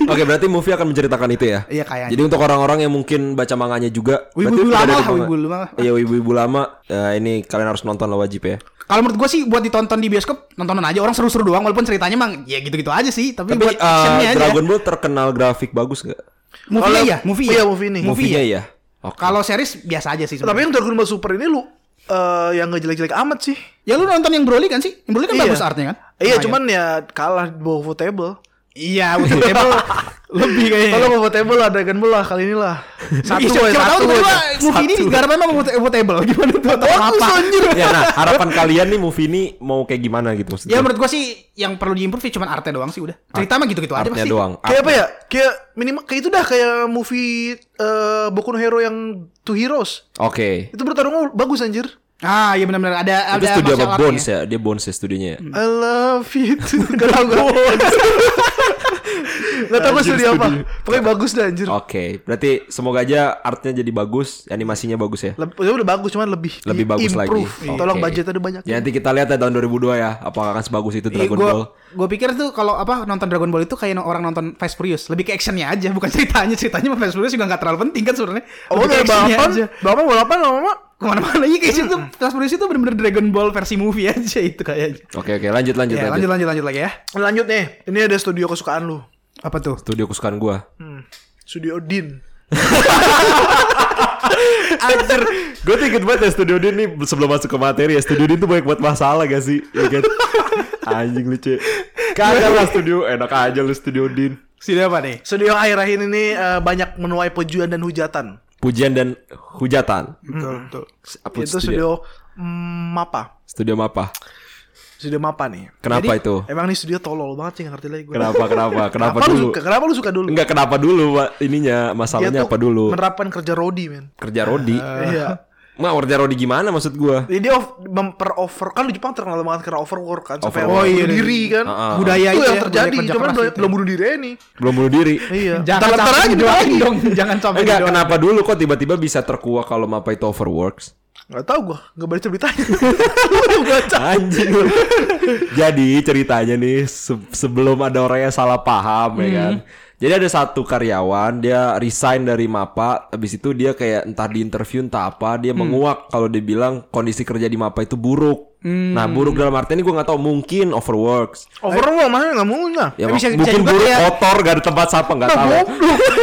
Oke, berarti movie akan menceritakan itu ya. Iya, kayaknya. Jadi untuk orang-orang yang mungkin baca manganya juga, Wibu-wibu berarti udah lama lah, wibu-wibu lama. Iya, wibu-wibu lama. Ya, ini kalian harus nonton lah wajib ya. Kalau menurut gue sih buat ditonton di bioskop nontonan aja orang seru-seru doang walaupun ceritanya emang ya gitu-gitu aja sih tapi, Tapi buat eh, actionnya aja. Dragon Ball terkenal grafik bagus nggak? Movie Kalau- ya, movie Iya, ya. movie ini. Movie Movie-nya ya. ya. Oke. Kalau series biasa aja sih Tapi sebenarnya. yang Dragon Ball Super ini lu eh, Yang gak jelek-jelek amat sih Ya lu nonton yang Broly kan sih? Yang Broly kan Iya. bagus artnya kan? Iya Lumayan. cuman ya kalah di bawah votable Iya, untuk table lebih kayaknya. Kalau mau votable lah Dragon Ball lah kali ini lah Satu Iya, siapa tahu satu tiba-tiba aja. movie ini digarap memang table gimana tuh atau apa? ya, nah harapan kalian nih movie ini mau kayak gimana gitu maksudnya? Ya menurut gua sih yang perlu diimprove sih cuma artnya doang sih udah. Cerita mah gitu-gitu aja Artnya pasti. doang. Kayak apa ya? Kayak minimal kayak itu dah kayak movie eh Boku no Hero yang Two Heroes. Oke. Itu bertarung bagus anjir. Ah, iya benar-benar ada Itu ada studio apa. Bones ya? Dia Bones ya studionya ya. I love it. Gak tau gue. Gak tau gue studio apa. Pokoknya bagus dah anjir. Oke, berarti semoga aja artnya jadi bagus, animasinya bagus ya. Leb- ya udah bagus cuman lebih Lebih bagus improve. lagi. Tolong Oke. budget ada banyak. Ya nanti kita lihat ya tahun 2002 ya, apakah akan sebagus itu Dragon gua, Ball. Gue pikir tuh kalau apa nonton Dragon Ball itu kayak orang nonton Fast Furious, lebih ke actionnya aja, bukan ceritanya. Ceritanya mah Fast Furious juga nggak terlalu penting kan sebenarnya. Oh, actionnya balapan, aja. balapan, balapan lama-lama. Ke mana-mana iya kayak situ Fast Furious itu bener-bener Dragon Ball versi movie aja itu kayaknya. Oke oke, lanjut lanjut Ya, lanjut. lanjut lanjut lanjut lagi ya. Lanjut nih. Ini ada studio kesukaan lu. Apa tuh? Studio kesukaan gua. Hmm. Studio Din. Anjir, gue tuh inget banget ya Studio Din nih sebelum masuk ke materi ya Studio Din tuh banyak buat masalah gak sih? Ya kan? Anjing lucu. Kagak lah Studio, enak aja lu Studio Din. Studio apa nih? Studio akhir-akhir ini eh, banyak menuai pujian dan hujatan. Pujian dan hujatan. Betul, betul. Apa itu studio mm, Mapa. Studio apa? Studio Mapa nih. Kenapa Jadi, itu? Emang nih studio tolol banget sih gak ngerti lagi gue. Kenapa kenapa kenapa lu dulu? suka? Kenapa lu suka dulu? Enggak kenapa dulu Pak ininya masalahnya apa dulu? Menerapkan kerja Rodi, men. Kerja Rodi. Iya. Mak kerja Rodi gimana maksud gua? Jadi dia memper over kan di Jepang terkenal banget karena overwork kan sampai Oh, iya, diri kan. Ah, ah. Budaya itu itu yang ya, terjadi, cuman belum, belum bunuh diri nih. Belum bunuh diri. Iya. Jangan sampai lagi. dong, jangan sampai Enggak, didoain. kenapa dulu kok tiba-tiba bisa terkuak kalau Mapa itu overworks? Gak tau gue, gak baca beritanya. Lu baca. Anjing. Jadi ceritanya nih se- sebelum ada orang yang salah paham ya kan. Jadi ada satu karyawan dia resign dari Mapa, habis itu dia kayak entah di interview entah apa dia menguak kalau dia bilang kondisi kerja di Mapa itu buruk. Nah buruk dalam arti ini gue nggak tahu mungkin overworks. Overwork makanya gak mungkin lah. Ya, Ya, bisa- bisa mungkin juga buruk kayak- kotor gak ada tempat sampah nggak tahu.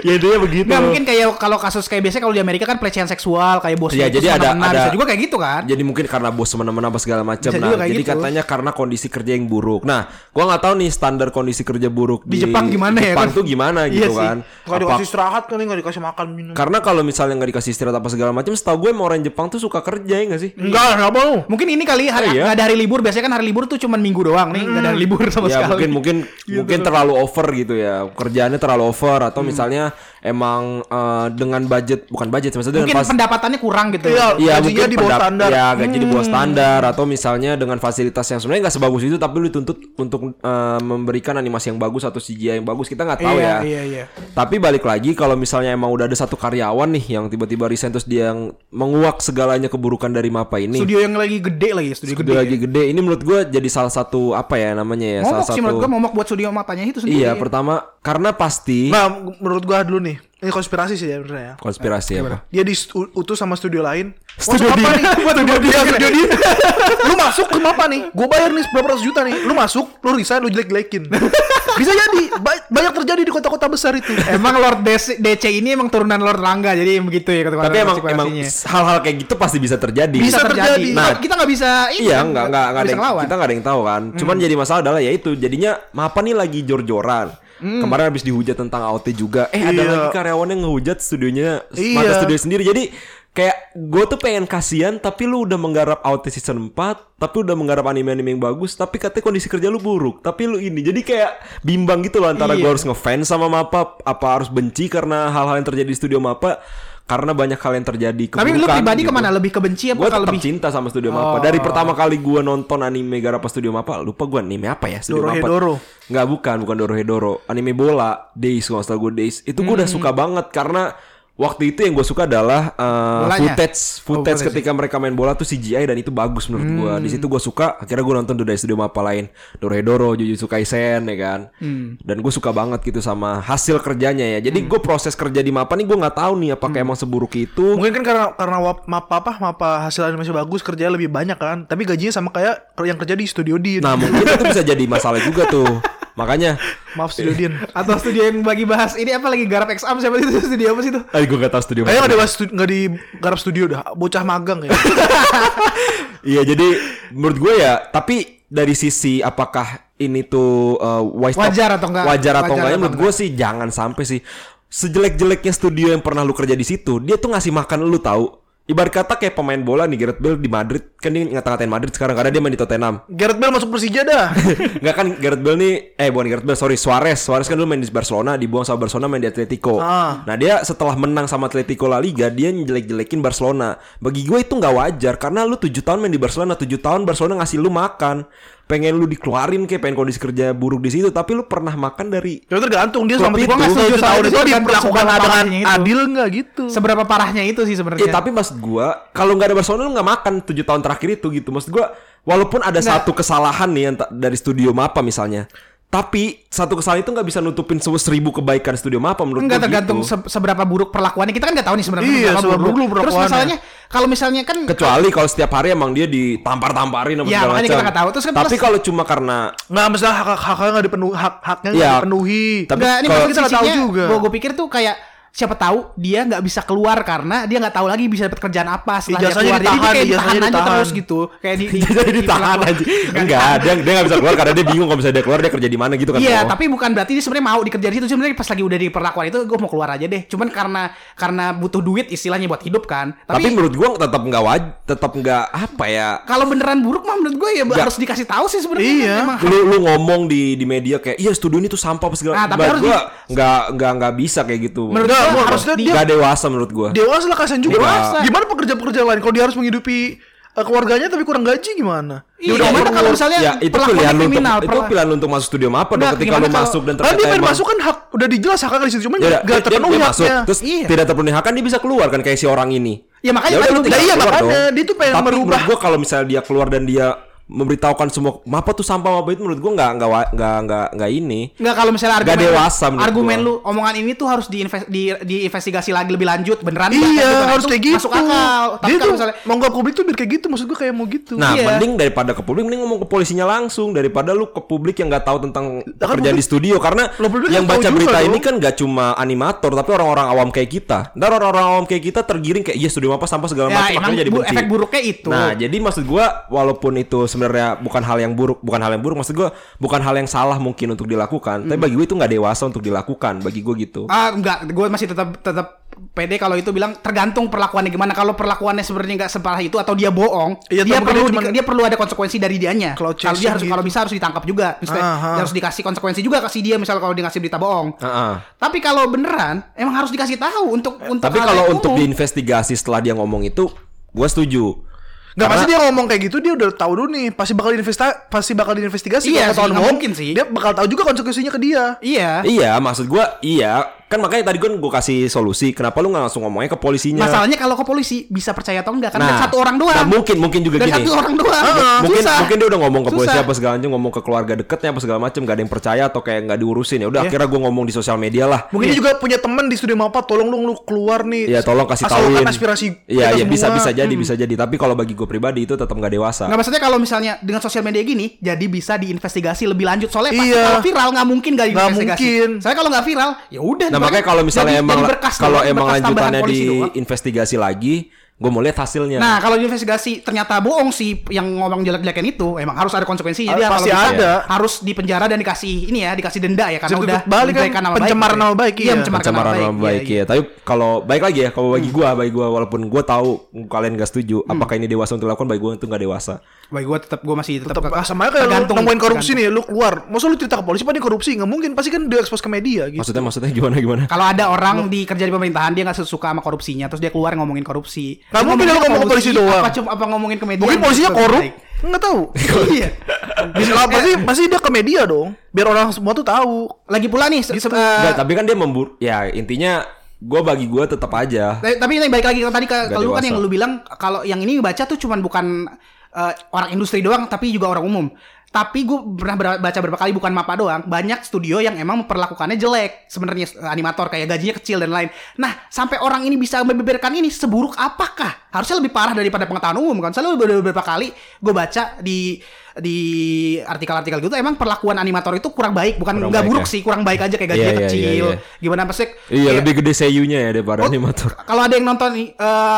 ya intinya begitu. Nggak mungkin kayak kalau kasus kayak biasanya kalau di Amerika kan pelecehan seksual kayak bosnya Iya, itu jadi ada- ada- bisa juga kayak gitu kan. Jadi mungkin karena bos semena-mena apa segala macam. Bisa Nah, jadi gitu. katanya karena kondisi kerja yang buruk. Nah, gua nggak tahu nih standar kondisi kerja buruk Di Jepang gimana ya, Jepang kan? tuh gimana Iya gitu sih. kan? Gak Apa- dikasih istirahat kan, gak dikasih makan minum. karena kalau misalnya nggak dikasih istirahat apa segala macam, setahu gue emang orang Jepang tuh suka kerja ya nggak sih? Enggak, gak mau. Mungkin ini kali hari Oh, iya? nggak ada hari libur. Biasanya kan hari libur tuh cuma minggu doang nih, nggak ada hari libur sama ya sekali. mungkin mungkin mungkin terlalu over gitu ya kerjaannya terlalu over atau misalnya emang eh, dengan budget bukan budget maksudnya Mungkin dengan fas- pendapatannya kurang gitu. Iya. Gajinya mungkin di bawah standar. Ya gaji di bawah standar atau misalnya dengan fasilitas yang sebenarnya nggak sebagus itu tapi lu dituntut untuk eh, memberikan animasi yang bagus atau CGI yang bagus kita nggak tahu Iya, ya. iya, iya. Tapi balik lagi kalau misalnya emang udah ada satu karyawan nih yang tiba-tiba resign terus dia yang menguak segalanya keburukan dari Mapa ini. Studio yang lagi gede lagi, studio, Studio gede. lagi gede. Ini menurut gue jadi salah satu apa ya namanya ya? Momok salah sih satu. menurut gua momok buat studio matanya itu sendiri. Iya, pertama karena pasti Nah, menurut gua dulu nih. Ini konspirasi sih ya sebenarnya ya. konspirasi apa? Dia diutus sama studio lain. Studio apa dia. nih? studio dia, studio dia. lu masuk ke apa nih? Gue bayar nih berapa ratus juta nih. Lu masuk, lu resign, lu jelek-jelekin. Bisa jadi. Ba- banyak terjadi di kota-kota besar itu. Emang Lord DC, DC ini emang turunan Lord Rangga jadi begitu ya kata Tapi emang emang hal-hal kayak gitu pasti bisa terjadi. bisa, bisa terjadi. terjadi. Nah, kita nggak bisa ini Iya, kan, nggak nggak nggak ada yang, kita nggak ada yang tahu kan. Cuman jadi masalah adalah ya itu jadinya Mapa nih lagi jor-joran. Kemarin habis dihujat tentang AOT juga. Eh ada Iya. lagi karyawan yang ngehujat studionya Iya. mata studio sendiri. Jadi kayak gue tuh pengen kasihan tapi lu udah menggarap Outer season 4 tapi udah menggarap anime-anime yang bagus tapi katanya kondisi kerja lu buruk tapi lu ini jadi kayak bimbang gitu loh antara gue Iya. harus ngefans sama Mapa apa harus benci karena hal-hal yang terjadi di studio Mapa karena banyak hal yang terjadi Tapi lu pribadi gitu. ke mana? Lebih ke benci apa Gue tetap lebih? cinta sama Studio Mapa. Dari pertama kali gue nonton anime Garapa Studio Mapa, lupa gue anime apa ya? Studio Mapa. Dorohedoro. Nggak bukan, bukan Dorohedoro. Anime bola, Days kalau gue Days. Itu gue udah Hmm. suka banget karena waktu itu yang gue suka adalah uh, Bolanya? footage, footage footage. ketika mereka main bola tuh CGI dan itu bagus menurut gue. Hmm. Di situ gue suka. Akhirnya gue nonton tuh dari Studio Mapa lain, Dorohedoro, Jujutsu Kaisen ya kan. Hmm. Dan gue suka banget gitu sama hasil kerjanya ya. Jadi gue proses kerja di Mapa nih gue nggak tahu nih apakah Hmm. emang seburuk itu. Mungkin kan karena karena mapa apa mapa hasil animasi bagus kerjanya lebih banyak kan. Tapi gajinya sama kayak yang kerja di studio Din. Nah mungkin itu bisa jadi masalah juga tuh. Makanya Maaf studio Din. Atau studio yang bagi bahas ini apa lagi garap exam siapa itu studio apa sih itu? Eh gue gak tau studio Kayaknya mana. nggak di stu- nggak di garap studio dah. Bocah magang ya. Iya jadi menurut gue ya Tapi dari sisi apakah ini tuh uh, Wajar atau enggak? Wajar atau enggak ya menurut gue sih jangan sampai sih Sejelek-jeleknya studio yang pernah lu kerja di situ Dia tuh ngasih makan lu tahu Ibarat kata kayak pemain bola nih Gareth Bale di Madrid. Kan dia ngata-ngatain Madrid sekarang Karena dia main di Tottenham. Gareth Bale masuk Persija dah. Enggak kan Gareth Bale nih Eh bukan Gareth Bale sorry Suarez. Suarez kan dulu main di Barcelona Dibuang sama Barcelona main di Atletico. Ah. Nah dia setelah menang sama Atletico La Liga Dia njelek-jelekin Barcelona. Bagi gue itu nggak wajar Karena lu 7 tahun main di Barcelona 7 tahun Barcelona ngasih lu makan Pengen lu dikeluarin kayak pengen kondisi kerja buruk di situ Tapi lu pernah makan dari Ya tergantung dia selama itu. itu, Gua nggak setuju. tujuh tahun itu diperlakukan seberapa dengan parahnya itu. adil nggak gitu. Seberapa parahnya itu sih sebenarnya. Ya tapi maksud gua Kalau nggak ada Barcelona lu nggak makan 7 tahun terakhir itu gitu. Maksud gua Walaupun ada satu kesalahan nih Dari studio Mapa misalnya Tapi satu kesalahan itu nggak bisa nutupin se- seribu kebaikan studio Mapa menurut Enggak tergantung gitu. se- seberapa buruk perlakuannya. Kita kan nggak tahu nih sebenarnya Iya, seberapa seberapa buruk Terus masalahnya kalau misalnya kan Kecuali kalau setiap hari emang dia ditampar-tamparin apa Ya, segala makanya macam. kita nggak tahu. Terus kan Tapi kalau cuma karena Nggak misalnya hak hak haknya nggak dipenuhi hak haknya nggak Ya. dipenuhi. Tapi Enggak, ini kalau- kita nggak tahu juga. Gua, gua pikir tuh kayak siapa tahu dia nggak bisa keluar karena dia nggak tahu lagi bisa dapat kerjaan apa setelah dia keluar. Jadi dia ditahan, kayak ditahan aja ditahan. terus gitu. Kayak di, di, ditahan aja. Enggak, dia dia nggak bisa keluar karena dia bingung kalau misalnya dia keluar dia kerja di mana gitu kan. Iya, tapi bukan berarti dia sebenarnya mau dikerja di situ. Sebenarnya pas lagi udah di perlakuan itu gue mau keluar aja deh. Cuman karena karena butuh duit istilahnya buat hidup kan. Tapi, Tapi, menurut gua tetap nggak waj, tetap nggak apa ya. kalau beneran buruk mah menurut gue ya Nggak. harus dikasih tahu sih sebenarnya. Iya. Lu lu ngomong di di media kayak iya studio ini tuh sampah apa segala. Nah, tapi harus gua nggak nggak nggak bisa kayak gitu. Menurut Nggak, gua gua harus harusnya di- dia- nggak dewasa menurut gua. Dewasa lah kasihan juga. Dewasa. Gimana pekerja-pekerja lain kalau dia harus menghidupi eh, keluarganya tapi kurang gaji gimana? Iya, udah gimana kalau misalnya ya itu pilihan lu untuk itu pilihan lu untuk masuk studio apa dong ketika lu kalau- masuk dan Kan dia ternyata pengen emang masuk kan hak udah dijelas haknya di situ cuman Ya udah, nggak dia, dia, terpenuhi dia masuk haknya. terus Iya. tidak terpenuhi hak kan dia bisa keluar kan kayak si orang ini. Ya, makanya udah, lu itu- tinggal Iya, makanya. Dia tuh pengen Tapi merubah. menurut gua kalau misalnya dia keluar dan dia memberitahukan semua mapa tuh sampah mapa itu menurut gua nggak nggak nggak nggak nggak ini. Enggak kalau misalnya Nggak argumen dewasa menurut argumen gua. lu omongan ini tuh harus diinves, di, diinvestigasi lagi lebih lanjut beneran Iya, nggak? Kan harus kayak gitu. masuk akal tapi kalau misalnya mau nggak publik tuh biar kayak gitu maksud gue kayak mau gitu. Nah, Iya. mending daripada ke publik mending ngomong ke polisinya langsung daripada lu ke publik yang nggak tahu tentang pekerjaan di publik- studio karena yang kan tahu baca berita dong. ini kan nggak cuma animator tapi orang-orang awam kayak kita. Ntar orang-orang awam kayak kita tergiring kayak iya studio apa sampah segala ya macam emang akhirnya jadi bu- benci. efek buruknya itu Nah, jadi maksud gua walaupun itu sebenarnya bukan hal yang buruk, bukan hal yang buruk, maksud gua bukan hal yang salah mungkin untuk dilakukan, tapi bagi gue itu nggak dewasa untuk dilakukan, bagi gue gitu. Ah enggak, gue masih tetap tetap pede kalau itu bilang tergantung perlakuannya gimana. Kalau perlakuannya sebenarnya nggak separah itu atau dia bohong, Iya, dia tapi perlu dia cuman- di- dia perlu ada konsekuensi dari dianya. Kalau dia harus gitu. kalau bisa harus ditangkap juga. Misalnya Aha. dia harus dikasih konsekuensi juga kasih dia misal kalau dia ngasih berita bohong. Heeh. Tapi kalau beneran emang harus dikasih tahu untuk untuk Tapi kalau untuk diinvestigasi setelah dia ngomong itu, gue setuju. Nggak Karena- pasti dia ngomong kayak gitu dia udah tahu dulu nih pasti bakal diinvesta pasti bakal diinvestigasi Iya kalau bohong, mungkin sih. dia bakal tahu juga konsekuensinya ke dia Iya. Iya, maksud gua iya. Kan makanya tadi gue gue kasih solusi. Kenapa lu nggak langsung ngomongnya ke polisinya? Masalahnya kalau ke polisi bisa percaya atau enggak kan Nah, dari satu orang doang. nah, mungkin mungkin juga dari gini. satu orang doang. mungkin Susah. mungkin dia udah ngomong ke polisi Susah. apa segala macam, ngomong ke keluarga deketnya apa segala macam, gak ada yang percaya atau kayak nggak diurusin ya. Udah akhirnya gue ngomong di sosial media lah. mungkin dia juga punya teman di studio Mapa tolong dong lu keluar nih Iya tolong kasih tahuin. aspirasi Iya kita iya bisa bisa jadi bisa jadi. Tapi kalau bagi gue pribadi itu tetap nggak dewasa. Nggak maksudnya kalau misalnya dengan sosial media gini, jadi bisa diinvestigasi lebih lanjut. Soalnya pasti Iya. kalau viral nggak mungkin nggak diinvestigasi. mungkin. Saya kalau nggak viral, ya udah. Nah makanya kalau misalnya jadi- emang jadi berkas kalau emang lanjutannya diinvestigasi lagi, Gue mau lihat hasilnya. Nah, kalau investigasi ternyata bohong sih yang ngomong jelek-jelekan itu, emang harus ada konsekuensinya. Dia Ah, pasti bisa ada. harus dipenjara dan dikasih ini ya, dikasih denda ya karena Jadi udah balik kan nama pencemaran baik. nama baik, Iya, iya. mencemarkan pencemaran nama baik iya. ya. Tapi kalau baik lagi ya, kalau bagi Hmm. gua, bagi gua, bagi gua walaupun gua tahu kalian gak setuju, apakah ini dewasa untuk dilakukan, bagi gua itu gak dewasa. Baik gue tetap gue masih tetap, Tetep, ah, sama kayak lu tergantung- nemuin korupsi tergantung. nih, lu keluar. Masa lu cerita ke polisi, ini korupsi? Nggak mungkin, pasti kan dia expose ke media gitu. Maksudnya maksudnya gimana gimana? Kalau ada orang di kerja di pemerintahan dia nggak suka sama korupsinya, terus dia keluar ngomongin korupsi. Ngomongin dia ngomong ke polisi doang. Apa cuma apa ngomongin ke media? Mungkin polisinya korup, baik. nggak tahu. Iya. Bisa lah, pasti pasti dia ke media dong, biar orang semua tuh tahu. Lagi pula nih, se- eh, Nggak, tapi kan dia membur ya intinya gua bagi gua tetap aja. Tapi tapi ini baik lagi ke tadi ke kalau lu kan yang lu bilang kalau yang ini baca tuh cuman bukan eh, orang industri doang tapi juga orang umum. Tapi gue pernah baca beberapa kali bukan mapa doang, banyak studio yang emang memperlakukannya jelek sebenarnya animator kayak gajinya kecil dan lain. Nah, sampai orang ini bisa membeberkan ini seburuk apakah? Harusnya lebih parah daripada pengetahuan umum kan. Soalnya beberapa, kali gue baca di di artikel-artikel gitu emang perlakuan animator itu kurang baik, bukan nggak buruk ya? sih, kurang baik aja kayak gajinya Iya, iya, kecil. iya, iya. Gimana pasti Iya, lebih gede seiyunya ya daripada animator. kalau ada yang nonton eh,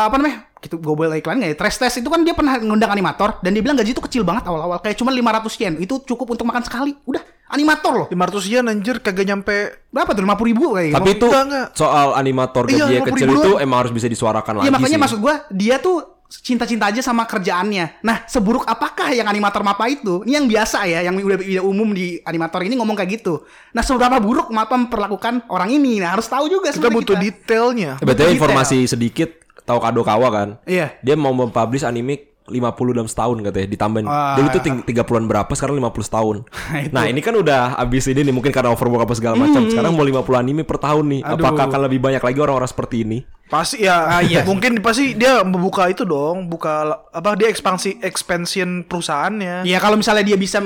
apa namanya gitu gue boleh iklan nggak ya Trash Test itu kan dia pernah ngundang animator dan dia bilang gaji itu kecil banget awal-awal kayak cuma 500 yen itu cukup untuk makan sekali udah animator loh 500 yen anjir kagak nyampe berapa tuh 50 ribu kayak Tapi itu soal animator Iya, gajinya 50 kecil itu doang. emang harus bisa disuarakan Iya lagi makanya sih. maksud gue dia tuh cinta-cinta aja sama kerjaannya. Nah seburuk apakah yang animator mapa itu? Ini yang biasa ya, yang udah, udah umum di animator ini ngomong kayak gitu. Nah seberapa buruk mapa memperlakukan orang ini? Nah harus tahu juga kita butuh detailnya. Sebetulnya detail. informasi sedikit tahu Kadokawa kan. Iya. Dia mau mempublish anime 50 dalam setahun katanya ditambahin. Wah. Dulu tuh ting- 30-an berapa sekarang 50 setahun. Itu. nah, ini kan udah abis ini nih mungkin karena overwork apa segala macam. Sekarang mau 50 anime per tahun nih. Aduh. Apakah akan lebih banyak lagi orang-orang seperti ini? Pasti ya, mungkin pasti dia membuka itu dong, buka apa dia ekspansi expansion perusahaannya. Ya kalau misalnya dia bisa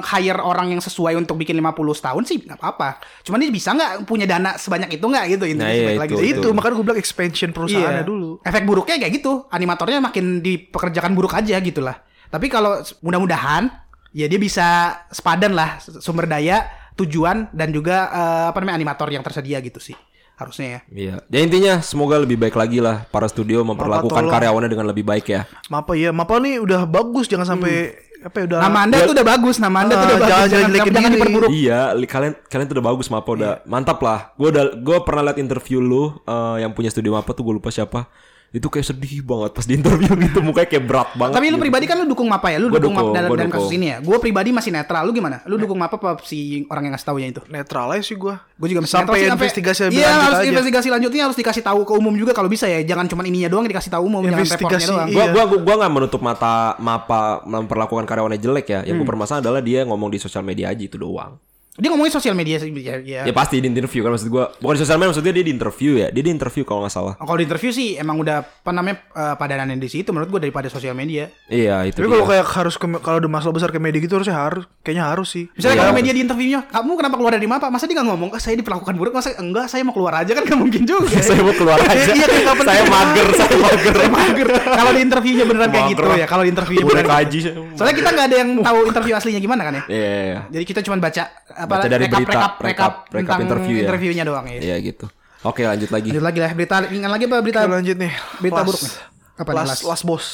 hire orang yang sesuai untuk bikin 50 tahun sih nggak apa-apa. Cuman dia bisa nggak punya dana sebanyak itu nggak gitu intinya Nah, iya, lagi itu, ke itu, makanya gue bilang expansion perusahaannya Iya. dulu. Efek buruknya kayak gitu. Animatornya makin dipekerjakan buruk aja gitu lah. Tapi kalau mudah-mudahan ya dia bisa sepadan lah sumber daya, tujuan dan juga eh, apa namanya animator yang tersedia gitu sih. Harusnya ya. Iya. Ya intinya semoga lebih baik lagi lah para studio memperlakukan tolong. karyawannya dengan lebih baik ya. Mapa ya, Mapa nih udah bagus jangan sampai apa ya udah Nama Anda tuh udah bagus, nama Anda tuh Ah, udah bagus. jangan- jangan Jangan, jelekin jangan diri. diperburuk. Iya, li- kalian kalian tuh udah bagus Mapa udah mantap lah. Gue udah gue pernah liat interview lu eh, yang punya studio Mapa tuh gue lupa siapa. Itu kayak sedih banget pas di interview gitu mukanya kayak berat banget. Tapi lu gitu. pribadi kan lu dukung Mapa ya? Lu Gua dukung, Mapa dukung, dalam, dalam kasus ini ya? Gue pribadi masih netral. Lu gimana? Lu dukung Mapa apa si orang yang ngasih taunya itu? netral aja sih gua. Gue juga masih sampai netral sih, investigasi lebih Iya, lanjut harus aja. investigasi lanjutnya harus dikasih tahu ke umum juga kalau bisa ya. Jangan cuma ininya doang yang dikasih tahu umum, jangan reportnya Investigasi, doang. iya. Gua gua gua, gua gak menutup mata Mapa memperlakukan karyawannya jelek ya. Yang gue permasalahan adalah dia ngomong di sosial media aja itu doang. Dia ngomongin sosial media sih ya. ya. Ya pasti di interview kan maksud gua. Bukan di sosial media maksudnya dia di interview ya. Dia di interview kalau nggak salah. Kalau di interview sih emang udah apa namanya eh, padanannya di situ menurut gue daripada sosial media. Iya, itu Tapi dia. kalau kayak harus ke, kalau udah masalah besar ke media gitu harusnya harus kayaknya harus sih. Misalnya Iya. kalau media di interviewnya, kamu kenapa keluar dari Mapa? Masa dia nggak ngomong, ah, saya diperlakukan buruk, masa enggak, saya mau keluar aja kan nggak mungkin juga. saya mau keluar aja. Iya, kayak saya mager, saya mager. Saya mager. Kalau di interviewnya beneran kayak gitu ya. Kalau di interviewnya beneran. kaji. gitu. Soalnya kita nggak ada yang tahu interview aslinya gimana kan ya. Iya, iya, iya. Jadi kita cuma baca Baca dari rekap, berita, rekap, rekap, rekap, interview ya. interviewnya doang ya. Iya gitu. Oke, lanjut lagi. Lanjut lagi lah berita ringan lagi apa berita Kita lanjut nih. berita Last- buruk nih. Apa nih, last, last? last boss.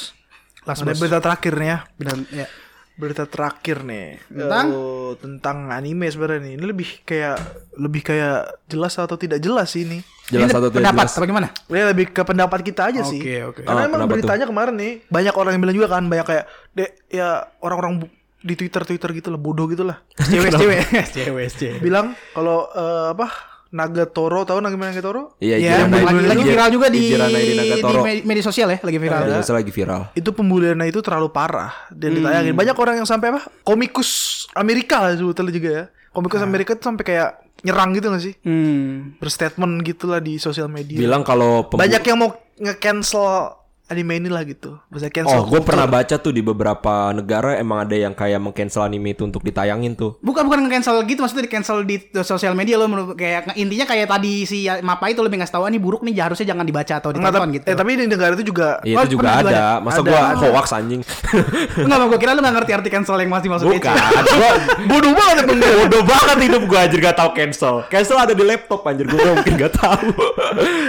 Last Ada boss. berita terakhir nih ya. Berita, ya. Berita terakhir nih. Tentang? Eh, tentang anime sebenarnya nih. Ini lebih kayak lebih kayak jelas atau tidak jelas sih ini. Jelas Ini atau tidak pendapat jelas? apa gimana? Ya lebih ke pendapat kita aja sih. Oke, oke. Karena Oh, emang beritanya kemarin nih banyak orang yang bilang juga kan banyak kayak dek ya orang-orang di Twitter Twitter gitu lah bodoh gitu lah. Cewek, cewek, cewek, cewek. bilang kalau eh, apa Nagatoro tahu Naga Nagatoro? Iya, Ya, lagi, lagi viral juga di, di me- media sosial ya, lagi viral. Media sosial lagi viral. Itu pembuliannya itu terlalu parah dan ditayangin. Banyak orang yang sampai apa? Komikus Amerika lah sebetulnya juga ya. Komikus Amerika itu sampai kayak nyerang gitu gak sih? Hmm. Berstatement gitulah di sosial media. Bilang kalau Banyak yang mau nge-cancel anime ini lah gitu. Bisa cancel. Oh, gue pernah baca tuh di beberapa negara emang ada yang kayak meng-cancel anime itu untuk ditayangin tuh. Bukan bukan cancel gitu maksudnya di cancel di sosial media lo menurut- kayak intinya kayak tadi si Mapa itu lebih ngasih tahu "Ah, ini buruk nih harusnya jangan dibaca atau Enggak, ditonton tapi, gitu. eh, tapi di negara itu juga Iya Oh, itu juga pernah juga ada. Masa Ada, gua ada. hoax anjing. Enggak, gue kira lu gak ngerti arti cancel yang masih masuk Bukan. Gua bodoh banget emang bodoh banget hidup gua anjir gak tahu cancel. Cancel ada di laptop anjir gua nggak mungkin gak tahu.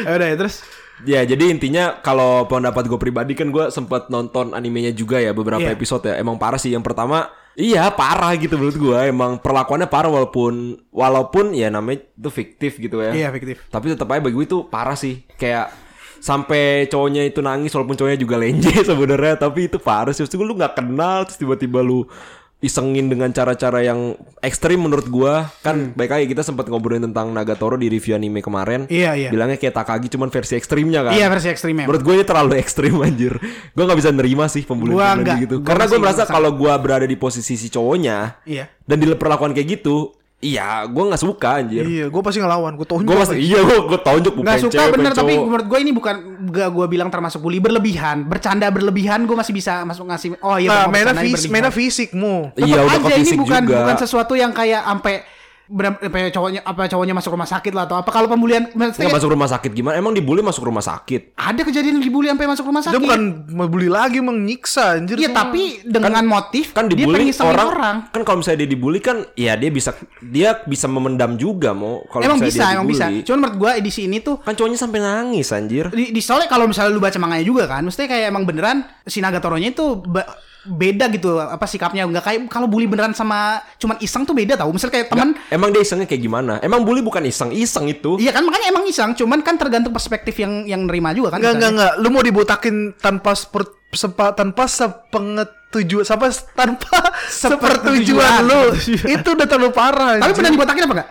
Ya udah ya terus. Ya jadi intinya kalau pendapat gue pribadi kan gue sempat nonton animenya juga ya beberapa Iya. episode ya. Emang parah sih. Yang pertama iya parah gitu menurut gue emang perlakuannya parah walaupun walaupun ya namanya itu fiktif gitu ya. Iya, fiktif. tapi tetap aja bagi gue itu parah sih. Kayak sampai cowoknya itu nangis walaupun cowoknya juga lenje sebenarnya. Tapi itu parah sih. Maksud gue lu nggak kenal terus tiba-tiba lu isengin dengan cara-cara yang ekstrim menurut gua kan baik lagi kita sempat ngobrolin tentang Nagatoro di review anime kemarin Iya, iya. bilangnya kayak Takagi cuman versi ekstrimnya kan Iya, versi ekstrimnya. menurut gue ini terlalu ekstrim anjir gue nggak bisa nerima sih pembulian Gua gitu Gua karena masih merasa kalau gue berada di posisi si cowoknya Iya. dan diperlakukan kayak gitu iya gue nggak suka anjir Iya, gue pasti ngelawan. Gue tonjok. gue masih iya gue gue tonjok bukan Nggak suka cewek, bener tapi cowok. menurut gue ini bukan gak gue bilang termasuk bully berlebihan bercanda berlebihan gue masih bisa masuk ngasih oh iya Nah, mainnya, bercandanya fis mainnya fisikmu. Tetep Iya, udah ke aja ini bukan juga. bukan sesuatu yang kayak sampai benar apa cowoknya apa cowoknya masuk rumah sakit lah atau apa kalau pembulian Nggak masuk rumah sakit gimana? Emang dibully masuk rumah sakit? ada kejadian dibully sampai masuk rumah Dia sakit bukan membuli lagi, menyiksa anjir. Iya tapi dengan motif Kan dia dibully pengen ngisengin orang, orang. Kan kalau misalnya dia dibully kan, ya dia bisa dia bisa memendam juga mau. Kalau Emang bisa, dia emang bisa. dibully. Cuman menurut gue di sini tuh Kan cowoknya sampai nangis anjir. di, di soalnya kalau misalnya lu baca manganya juga kan, mesti kayak emang beneran si Nagatoro-nya itu beda gitu apa sikapnya nggak kayak kalau bully beneran sama cuman iseng tuh beda tau misalnya kayak teman Emang dia isengnya kayak gimana? Emang bully bukan iseng, iseng itu. iya kan makanya emang iseng cuman kan tergantung perspektif yang yang nerima juga kan Enggak, enggak, misalnya. enggak. Lu mau dibotakin tanpa seper, sepa, tanpa sepengetujuan sampai tanpa sepertujuan lu. itu udah terlalu parah. tapi pernah dibotakin apa enggak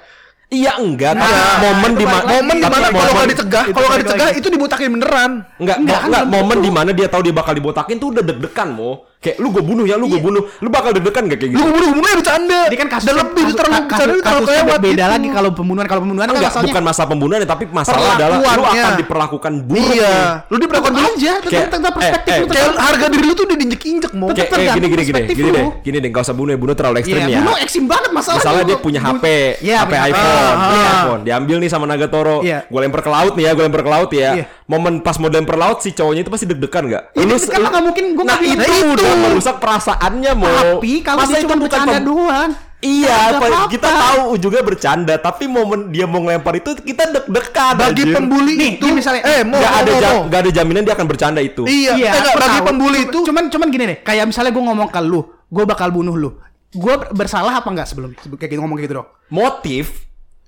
Iya enggak, tapi Nah, momen di mana momen Tapi di mana kalau nggak dicegah, itu kalau nggak dicegah itu dibotakin beneran. Enggak, Enggak, enggak, kan enggak. momen di mana dia tahu dia bakal dibotakin tuh udah deg-degan mo. Kayak lu gue bunuh ya, lu gue Iya. bunuh. Lu bakal deg-degan gak kayak Lu gitu? bunuh bunuhnya bercanda. Ini kan kasus Dan lebih kasus- terlalu kasus- bercanda terlalu kasusnya kelewat beda gitu. lagi kalau pembunuhan kalau pembunuhan kan Enggak, masalahnya bukan masalah pembunuhan ya, tapi masalah adalah lu akan diperlakukan buruk. Iya, nih. lu diperlakukan buruk. aja tetap Kayak- tetap perspektif eh, lu eh, Kayak harga diri lu tuh udah diinjek-injek mau. Kayak, kayak tergantung gini gini gini gini deh gini deh gak usah bunuh ya bunuh terlalu ekstrim Iya, ya bunuh ekstrim banget masalah misalnya dia punya HP Iya, HP punya HP. iPhone Ah, iPhone diambil nih sama Nagatoro Iya. gue lempar ke laut nih ya gue lempar ke laut ya momen pas mau lempar laut si cowoknya itu pasti deg-degan gak Iya, deg-degan lah, nggak mungkin, gua nah nggak itu udah merusak perasaannya mau tapi kalau Masa dia itu cuma bukan bercanda pem- doang Iya, apa, apa-apa. kita tahu ujungnya bercanda, tapi momen dia mau ngelempar itu kita deg-degan. Bagi anjir. pembuli Nih, itu nih misalnya- eh mau nggak mau, ada mau, ja- mau. nggak ada jaminan dia akan bercanda itu. Iya, Iya, eh, aku bagi tahu. pembuli itu cuman cuman gini deh, kayak misalnya gue ngomong ke lu, gue bakal bunuh lu. Gue bersalah apa enggak sebelum sebelum kayak gitu ngomong kayak gitu dong? Motif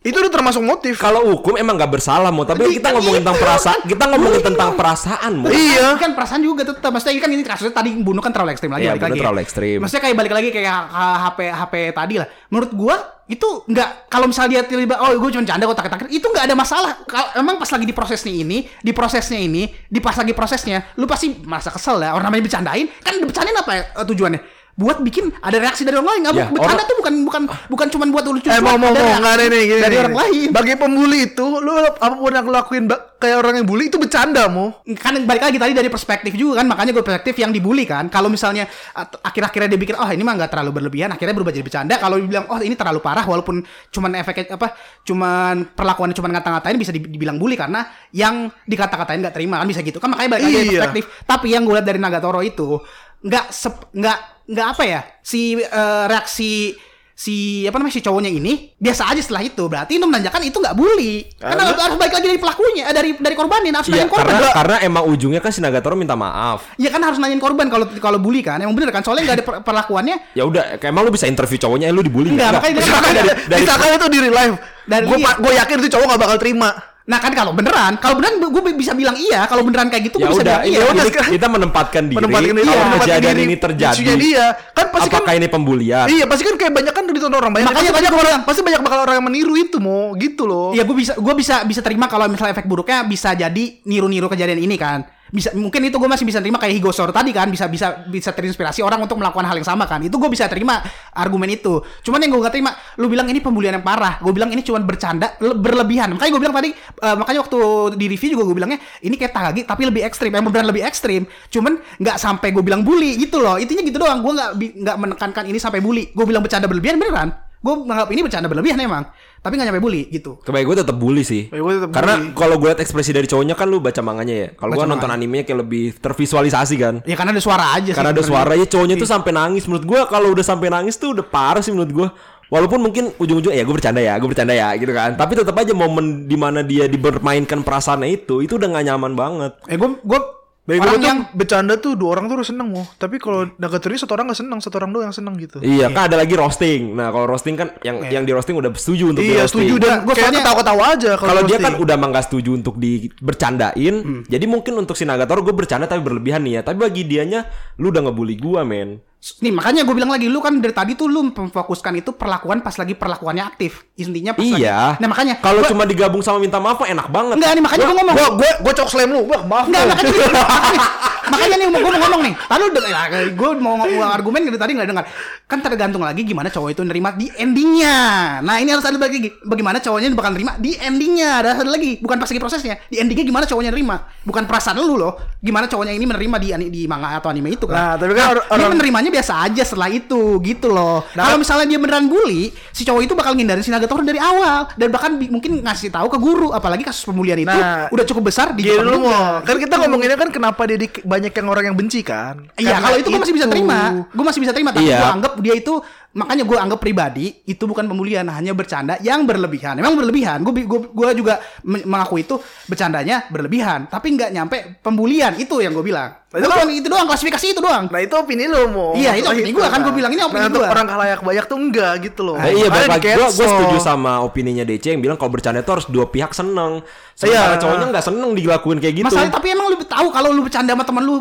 itu udah termasuk motif. kalau hukum emang nggak bersalah mau, tapi Iya, kita ngomongin tentang itu. perasaan, kita ngomongin Iya. tentang perasaan mau. Iya. Kan perasaan juga tetap. Maksudnya kan ini kasusnya tadi bunuh kan terlalu ekstrim lagi Iya, balik lagi. terlalu ekstrim. Maksudnya kayak balik lagi kayak HP HP tadi lah. Menurut gua itu enggak kalau misalnya dia tiba-tiba oh gue cuma canda kok takut itu enggak ada masalah. Kalau emang pas lagi di prosesnya ini, di prosesnya ini, di pas lagi prosesnya, lu pasti merasa kesel ya. Orang namanya bercandain, kan bercandain apa ya, eh, tujuannya? Buat bikin ada reaksi dari orang lain. Nggak, Ya, bercanda orang- tuh bukan bukan bukan cuma buat lucu. Eh mau mau mau nggak ada nih gini, dari gini, orang lain. Bagi pembuli itu, lu apa pun yang lakuin kayak orang yang bully itu bercanda mau. kan balik lagi tadi dari perspektif juga kan makanya gue perspektif yang dibully kan kalau misalnya akhir-akhirnya dia pikir oh ini mah nggak terlalu berlebihan akhirnya berubah jadi bercanda kalau bilang oh ini terlalu parah walaupun cuman efeknya apa cuman perlakuannya cuman ngata-ngatain bisa di- dibilang bully karena yang dikata-katain nggak terima kan bisa gitu kan makanya balik lagi dari Iya. perspektif tapi yang gue lihat dari Nagatoro itu nggak sep- nggak nggak apa ya si eh, reaksi si apa namanya si cowoknya ini biasa aja setelah itu berarti itu menandakan itu nggak bully karena harus, harus balik lagi dari pelakunya eh, dari dari korbannya harus Iya, nanyain korban karena karena emang ujungnya kan si Nagatoro minta maaf. Ya kan harus nanyain korban kalau kalau bully kan. Emang bener kan? Soalnya nggak ada per- perlakuannya. Ya udah, kayak emang lu bisa interview cowoknya, eh, lu dibully Enggak, makanya dari- dari, dari Misalkan itu di real life. Dari- gue iya. gue yakin itu cowok gak bakal terima. Nah kan kalau beneran, kalau beneran gue bisa bilang iya. Kalau beneran kayak gitu ya gue bisa udah, bilang iya. udah, sekarang- kita menempatkan diri. Menempatkan diri, kalau menempatkan kejadian diri ini terjadi, isunya dia. Kan pasti kan- apakah ini pembulian? Iya pasti kan kayak banyak kan ditonton orang banyak. Makanya pasti banyak orang, bilang. pasti banyak bakal orang yang meniru itu mau gitu loh. Iya gue bisa gue bisa bisa terima kalau misalnya efek buruknya bisa jadi niru-niru kejadian ini kan. Bisa mungkin itu gue masih bisa terima kayak Higosor tadi kan bisa bisa bisa terinspirasi orang untuk melakukan hal yang sama kan. Itu gue bisa terima argumen itu. Cuman yang gue gak terima, lu bilang ini pembulian yang parah. Gue bilang ini cuma bercanda le- berlebihan. Makanya gue bilang tadi eh, makanya waktu di review juga gue bilangnya ini kayak Takagi tapi lebih ekstrim. Yang beneran lebih ekstrim. Cuman nggak sampai gue bilang bully gitu loh. Intinya gitu doang. Gue nggak nggak menekankan ini sampai bully. Gue bilang bercanda berlebihan beneran. Gue menganggap ini bercanda berlebihan emang. Tapi nggak nyampe bully gitu. Kebaik gue tetap bully sih. Gue tetap Karena kalau gue liat ekspresi dari cowoknya kan lu baca manganya ya. Kalau gue nonton animenya kayak lebih tervisualisasi kan. Ya karena ada suara aja sih. Karena ada suara ya cowoknya tuh sampai nangis menurut gua kalau udah sampai nangis tuh udah parah sih menurut gua. walaupun mungkin ujung-ujung ya gue bercanda ya gue bercanda ya gitu kan tapi tetap aja momen di mana dia dibermainkan perasaannya itu itu udah gak nyaman banget Eh gue gue Bagi orang tuh yang bercanda tuh dua orang tuh udah seneng mau. Tapi kalau Nagatoro satu orang gak seneng, satu orang doang yang seneng gitu. Iya, kan ada lagi roasting. Nah, kalau roasting kan yang yang di roasting udah setuju untuk di Iya roasting. setuju dan kayak soalnya- ketawa-ketawa aja Kalau dia kan udah emang gak setuju untuk di bercandain. Jadi mungkin untuk si Nagatoro gue bercanda tapi berlebihan nih ya. Tapi bagi dianya lu udah ngebully gua, men. Nih makanya gue bilang lagi lu kan dari tadi tuh lu memfokuskan itu perlakuan pas lagi perlakuannya aktif. Intinya pas Iya. lagi. Nah makanya kalau gua- cuma digabung sama minta maaf enak banget. enggak nih makanya gue ngomong. Gua gua gua cok slam lu. Wah, maaf. Enggak, lu. makanya nih, makanya, makanya nih gue mau ngomong nih. Tadi ya, gue mau ngomong argumen dari tadi nggak dengar. Kan tergantung lagi gimana cowok itu nerima di endingnya. Nah ini harus ada lagi bagaimana cowoknya bakal nerima di endingnya. Ada satu lagi, bukan pas lagi prosesnya. Di endingnya gimana cowoknya nerima, bukan perasaan lu loh. Gimana cowoknya ini menerima di di manga atau anime itu kan. Nah, tapi kan dia orang- menerimanya biasa aja setelah itu gitu loh. Nah, Kalau misalnya dia beneran bully, si cowok itu bakal ngindarin si Nagatoro dari awal dan bahkan mungkin ngasih tahu ke guru apalagi kasus pembulian itu Nah, udah cukup besar di Jepang dulu mau. Kan kita Gitu. ngomonginnya kan kenapa dia di, banyak yang orang yang benci kan? Iya, kalau itu gue masih bisa terima. Gue masih bisa terima, tapi Iya. gue anggap dia itu makanya gue anggap pribadi itu bukan pembulian, hanya bercanda yang berlebihan. Emang berlebihan. Gue gue juga me- mengaku itu bercandanya berlebihan, tapi nggak nyampe pembulian itu yang gue bilang. Itu doang, itu doang klasifikasi itu doang. Nah itu opini lo mau. Iya, itu opini gua, kan gua bilang ini opini nah, untuk gua. orang kalayak banyak tuh enggak gitu loh. Nah, iya lagi gue di-cancel. setuju sama opininya DC yang bilang kalau bercanda itu harus dua pihak seneng. Sementara Iya. cowoknya nggak seneng dilakuin kayak gitu. Masalahnya tapi emang lu tahu kalau lu bercanda sama teman lu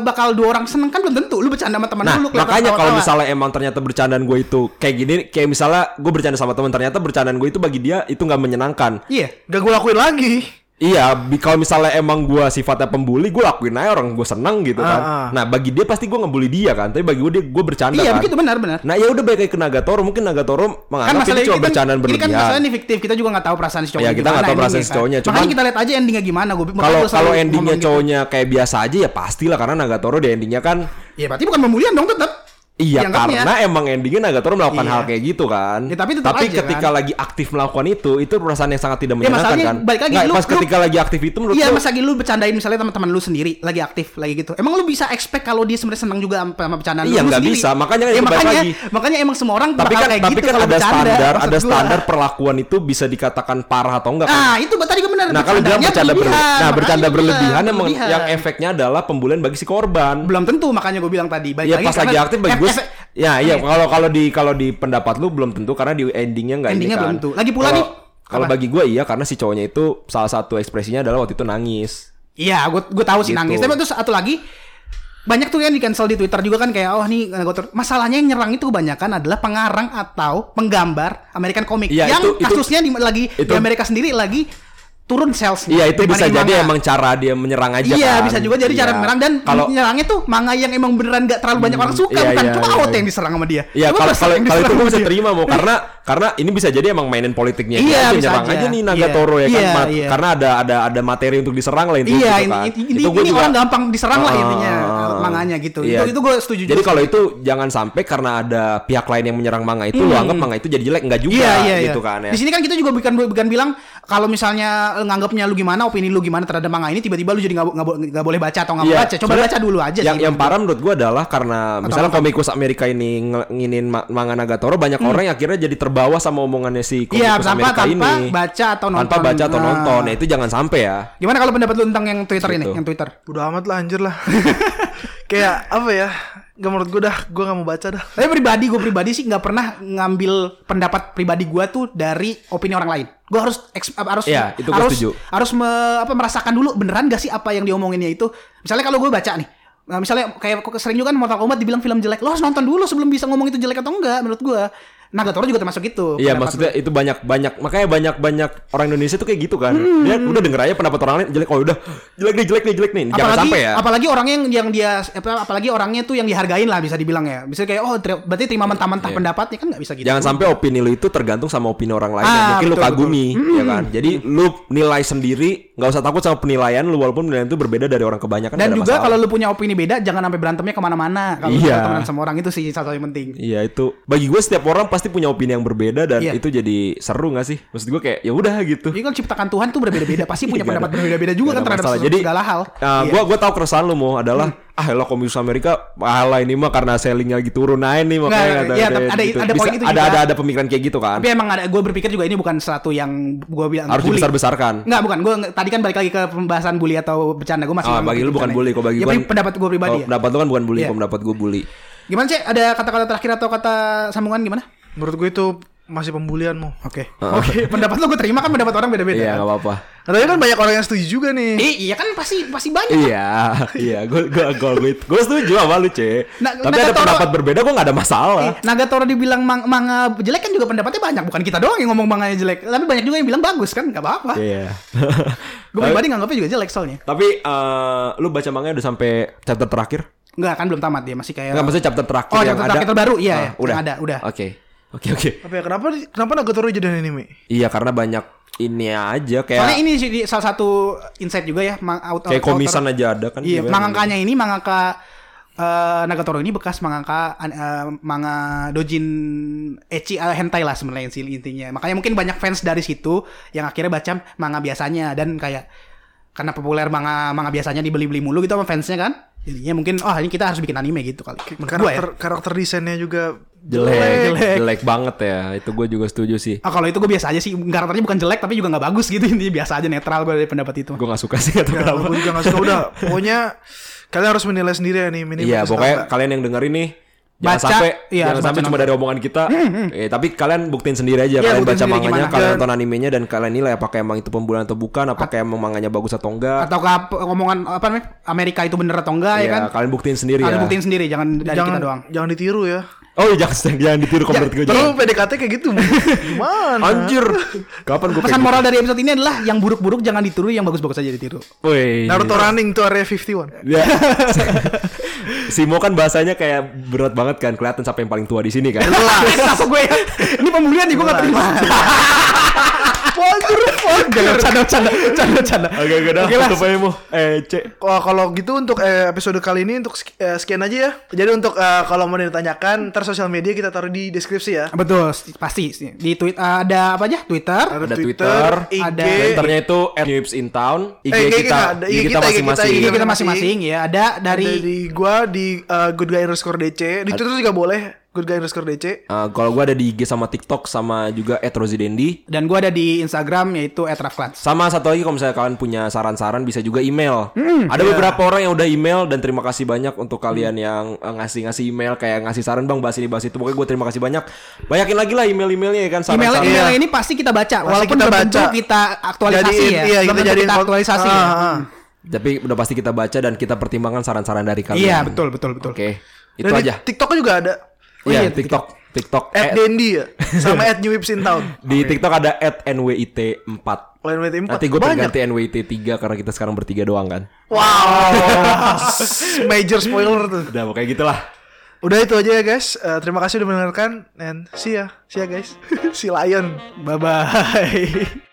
bakal dua orang seneng kan belum tentu. Lu bercanda sama teman Nah, lu, makanya kalau misalnya emang ternyata bercandaan gue itu kayak gini, kayak misalnya gue bercanda sama teman ternyata bercandaan gue itu bagi dia itu nggak menyenangkan. Iya. Gak gue lakuin lagi. Iya, kalau misalnya emang gue sifatnya pembuli, gue lakuin aja orang gue seneng gitu kan. Ah, ah. Nah, bagi dia pasti gue ngebully dia kan, tapi bagi gue dia gue bercanda Iya, kan. begitu benar benar. Nah, ya udah baik kayak ke Nagatoro, mungkin Nagatoro kan menganggap masalah ini cuma kan, bercandaan ini kan berlebihan. masalah ini fiktif kita juga nggak tahu perasaan si cowok Ya, kita nggak tahu perasaan si cowoknya, cuman- makanya kita lihat aja endingnya gimana gue Kalau kalau endingnya cowoknya kayak biasa aja ya pastilah karena Nagatoro di endingnya kan ya berarti bukan pembulian dong tetap Iya Dianggapnya. karena emang endingnya Nagatoro melakukan Iya. hal kayak gitu kan. Ya, tapi tetap aja, ketika kan. lagi aktif melakukan itu, itu perasaan yang sangat tidak Ya, menyenangkan masalahnya kan. balik lagi, Nggak, lu- pas lu- ketika lagi aktif itu menurut Iya, lu, mas lagi lu bercandain misalnya teman-teman lu sendiri lagi aktif lagi gitu. Emang lu bisa expect kalau dia sebenarnya senang juga sama bercandaan Iya, lu sendiri? bisa. Makanya ya, itu balik makanya, lagi. makanya emang semua orang tapi bakal kan kayak tapi gitu kan kalau ada bercanda, standar, ada gua. standar perlakuan itu bisa dikatakan parah atau enggak kan. Nah, itu tadi gue benar. Nah, kalau bilang bercanda berlebihan, nah bercanda gua berlebihan yang efeknya adalah pembulian bagi si korban. belum tentu makanya gue bilang tadi. Ya lagi pas karena lagi aktif bagi gue, efek- ya iya kalau kalau di kalau di pendapat lu belum tentu karena di endingnya nggak ini Endingnya kan. belum tentu. Lagi pula Kalau- nih, Kalau bagi gue iya karena si cowoknya itu salah satu ekspresinya adalah waktu itu nangis. Iya, gue gue tahu sih Gitu. nangis. Tapi terus satu lagi banyak tuh yang di cancel di Twitter juga kan kayak oh nih masalahnya yang nyerang itu kebanyakan adalah pengarang atau penggambar American Comic Iya, yang itu- itu- kasusnya di, lagi di itu- Amerika sendiri lagi turun sales Iya itu bisa jadi emang cara dia menyerang aja Iya kan. bisa juga jadi cara Iya. menyerang dan kalau menyerangnya tuh manga yang emang beneran gak terlalu banyak orang suka iya, bukan iya, cuma iya, iya. yang diserang sama dia. Iya kalau kalau itu gue bisa terima mau karena karena ini bisa jadi emang mainin politiknya Iya, dia aja, bisa nyerang aja. aja nih Nagatoro ya kan Iya, iya. karena ada ada ada materi untuk diserang lah intinya Iya, gitu ini, kan. ini, Itu ini juga- orang gampang diserang lah Ah, intinya ah, manganya gitu. iya. Itu itu gue setuju Jadi kalau itu jangan sampai karena ada pihak lain yang menyerang manga itu lu anggap manga itu jadi jelek enggak juga Hmm. Iya, iya, gitu iya. kan ya. Di sini kan kita juga bukan bukan bilang kalau misalnya nganggapnya lu gimana, opini lu gimana terhadap manga ini tiba-tiba lu jadi nggak nggak bo- nggak boleh baca atau nggak Iya, baca. Coba baca dulu aja yang sih. yang parah menurut gua adalah karena misalnya apa? komikus Amerika ini nginin ma- manga Nagatoro banyak orang yang akhirnya jadi terbawa sama omongannya si Hmm. Iya, komikus tanpa Amerika tanpa ini baca atau nonton. tanpa baca atau Nah. nonton ya itu jangan sampai ya Gimana kalau pendapat lu tentang yang Twitter ini, Gitu. yang Twitter? Udah amat lah anjir lah. Kayak apa ya? Gak menurut gue dah, gue gak mau baca dah. Tapi pribadi gue pribadi sih nggak pernah ngambil pendapat pribadi gue tuh dari opini orang lain. Gue harus eks- apa, harus Iya, itu gua harus setuju. harus me- apa merasakan dulu beneran gak sih apa yang diomonginnya itu. Misalnya kalau gue baca nih, nah, misalnya kayak sering juga kan Mortal Kombat dibilang film jelek, lo harus nonton dulu sebelum bisa ngomong itu jelek atau enggak menurut gue. Nagatoro juga termasuk itu. Iya maksudnya itu banyak banyak makanya banyak banyak orang Indonesia tuh kayak gitu kan. Dia udah denger aja pendapat orang lain jelek oh udah jelek nih jelek nih jelek nih. Jangan apalagi sampai ya. apalagi orangnya yang yang dia apa apalagi orangnya tuh yang dihargain lah bisa dibilang ya. Bisa kayak oh ter- berarti terima mentah-mentah pendapatnya kan nggak bisa gitu. Iya. Jangan sampai opini lu itu tergantung sama opini orang lain Ah, yang mungkin lu betul, kagumi, ya kan? Jadi lu nilai sendiri, nggak usah takut sama penilaian lu walaupun penilaian itu berbeda dari orang kebanyakan. dan juga kalau lu punya opini beda jangan sampai berantemnya ke mana-mana. Kalau Iya. kalau temenan sama orang itu sih satu yang penting. Iya itu. Bagi gue setiap orang pasti pasti punya opini yang berbeda dan Iya. itu jadi seru gak sih? Maksud gue kayak ya udah gitu. Jadi kan ciptakan Tuhan tuh berbeda-beda, pasti punya Nggak pendapat ada- berbeda-beda juga kan ada terhadap masalah. segala Jadi hal. uh, Iya. Hmm. gua gua tahu keresahan lu mau adalah ah lo komunitas Amerika ala ini mah karena sellingnya lagi turun aja nih makanya kata- iya, kayak tapi ada- gitu. ada Bisa- itu ada ada ada pemikiran kayak gitu kan. Tapi emang ada, gue berpikir juga ini bukan sesuatu yang gue bilang Harus bully. dibesar-besarkan. Enggak, bukan. Gue tadi kan balik lagi ke pembahasan bully atau bercanda. Gue masih Ah, bagi lu bukan bercanda. bully kok bagi ya, tapi pendapat gue pribadi ya. pendapat lu kan bukan bully, Iya. pendapat gue bully. Gimana sih? Ada kata-kata terakhir atau kata sambungan gimana? Menurut gue itu masih pembulianmu. Oke. Oke, pendapat lu gue terima kan pendapat orang beda-beda. Iya, kan? nggak apa-apa. Tapi kan banyak orang yang setuju juga nih. Eh, iya kan pasti pasti banyak. Iya, iya, gue gue gue gue gue setuju sama lu, Ce. Nah, Tapi ada Nagatoro- pendapat berbeda, gue nggak ada masalah. Eh, Nagatoro dibilang mang- manga jelek kan juga pendapatnya banyak. Bukan kita doang yang ngomong manganya jelek. Tapi banyak juga yang bilang bagus kan, nggak apa-apa. Iya. Gue pribadi nganggapnya juga jelek soalnya. Tapi eh, lu baca manganya udah sampai chapter terakhir? Enggak kan belum tamat dia masih kayak Enggak, maksudnya chapter terakhir Oh, yang chapter ada. terakhir terbaru, iya, Ah, iya. udah. Yang ada, udah. Oke. Oke, oke. Apa ya? Kenapa kenapa Nagatoro jadi anime? Iya, karena banyak ini aja kayak Soalnya ini sih di- salah satu insight juga ya mang, out, kayak out- komisan author- aja ada kan. Iya, gimana? mangakanya ini mangaka eh, Nagatoro ini bekas mangaka an- eh, manga dojin ecchi eh, hentai lah sebenarnya sih intinya. Makanya mungkin banyak fans dari situ yang akhirnya baca manga biasanya dan kayak karena populer manga manga biasanya dibeli-beli mulu gitu sama fansnya kan. Jadinya mungkin oh ini kita harus bikin anime gitu kali. Menurut gua ya. Karakter karakter desainnya juga jelek, jelek, jelek. banget ya. Itu gue juga setuju sih. Ah kalau itu gue biasa aja sih karakternya bukan jelek tapi juga nggak bagus gitu intinya biasa aja netral gue dari pendapat itu. Gue gak suka sih atau Ya, kenapa. gue juga gak suka udah. Pokoknya kalian harus menilai sendiri ya nih minimal. Iya, pokoknya kalian yang dengerin nih jangan Baca, sampai iya, jangan sampai cuma dari omongan kita. Eh, tapi kalian buktiin sendiri aja Iya, kalian baca manganya, gimana. kalian Dan- nonton animenya dan kalian nilai apakah emang itu pembulian atau bukan, apakah emang manganya bagus atau enggak. Ataukah p- ngomongan apa namanya Amerika itu bener atau enggak ya Iya, kan? kalian buktiin sendiri Kalian ya. buktiin sendiri jangan dari jangan kita doang. jangan ditiru ya. Oh iya jangan jangan ditiru kompet gue. Terus PDKT kayak gitu. Gimana? Anjir. Kapan gue Pesan moral dari episode ini adalah yang buruk-buruk jangan ditiru, yang bagus-bagus aja ditiru. Woi. Naruto running tuh area 51. Ya. Simo kan bahasanya kayak berat banget kan kelihatan siapa yang paling tua di sini kan. Kenapa gue ya? Ini pembulian nih gue gak terima. Wajar, wajar. Canda, canda, canda, canda. Oke oke dah. Oke lah. Tutup aja, Mo. Eh, Cek. Kalau gitu untuk eh, episode kali ini untuk eh, sekian aja ya. Jadi untuk eh, kalau mau ditanyakan, ntar sosial media kita taruh di deskripsi ya. Betul, pasti di tweet ada apa aja? Twitter, Ada, Ada Twitter, Twitter, IG, ada Twitternya itu @newipsintown, IG Eh, IG kita, IG IG kita kita, IG kita, masing-masing. IG kita masing-masing. ya. Ada dari dari, gua di eh, good guy underscore DC. Di Twitter juga boleh good guy underscore DC. Uh, kalau gua ada di IG sama TikTok sama juga @rosidendi. dan gue ada di Instagram yaitu @rafklans. Sama satu lagi kalau misalnya kalian punya saran-saran bisa juga email. Hmm, ada iya. beberapa orang yang udah email dan terima kasih banyak untuk kalian yang uh, ngasih-ngasih email kayak ngasih saran bang bahas ini bahas itu. Pokoknya gue terima kasih banyak. Banyakin lagi lah email-emailnya ya kan Email saran-saran. email Iya. ini pasti kita baca walaupun kita belum tentu baca. kita aktualisasi Jadiin- ya. iya, kita jadiin kita aktualisasi Ah, ya. ah. Tapi udah pasti kita baca dan kita pertimbangkan saran-saran dari kalian. Iya, betul betul betul. Oke. Itu Dan di aja. TikTok juga ada. Oh iya, Iya, TikTok, TikTok. At Eh, Dendi ya. Sama at New Whips in Town. di TikTok ada @nwit4. Lain WT 4. Nanti gue ganti NWT3 karena kita sekarang bertiga doang kan. Wow. Major spoiler tuh. Udah pokoknya gitulah. Udah itu aja ya guys. Eh, terima kasih udah mendengarkan and see ya. See ya guys. si Lion. Bye bye.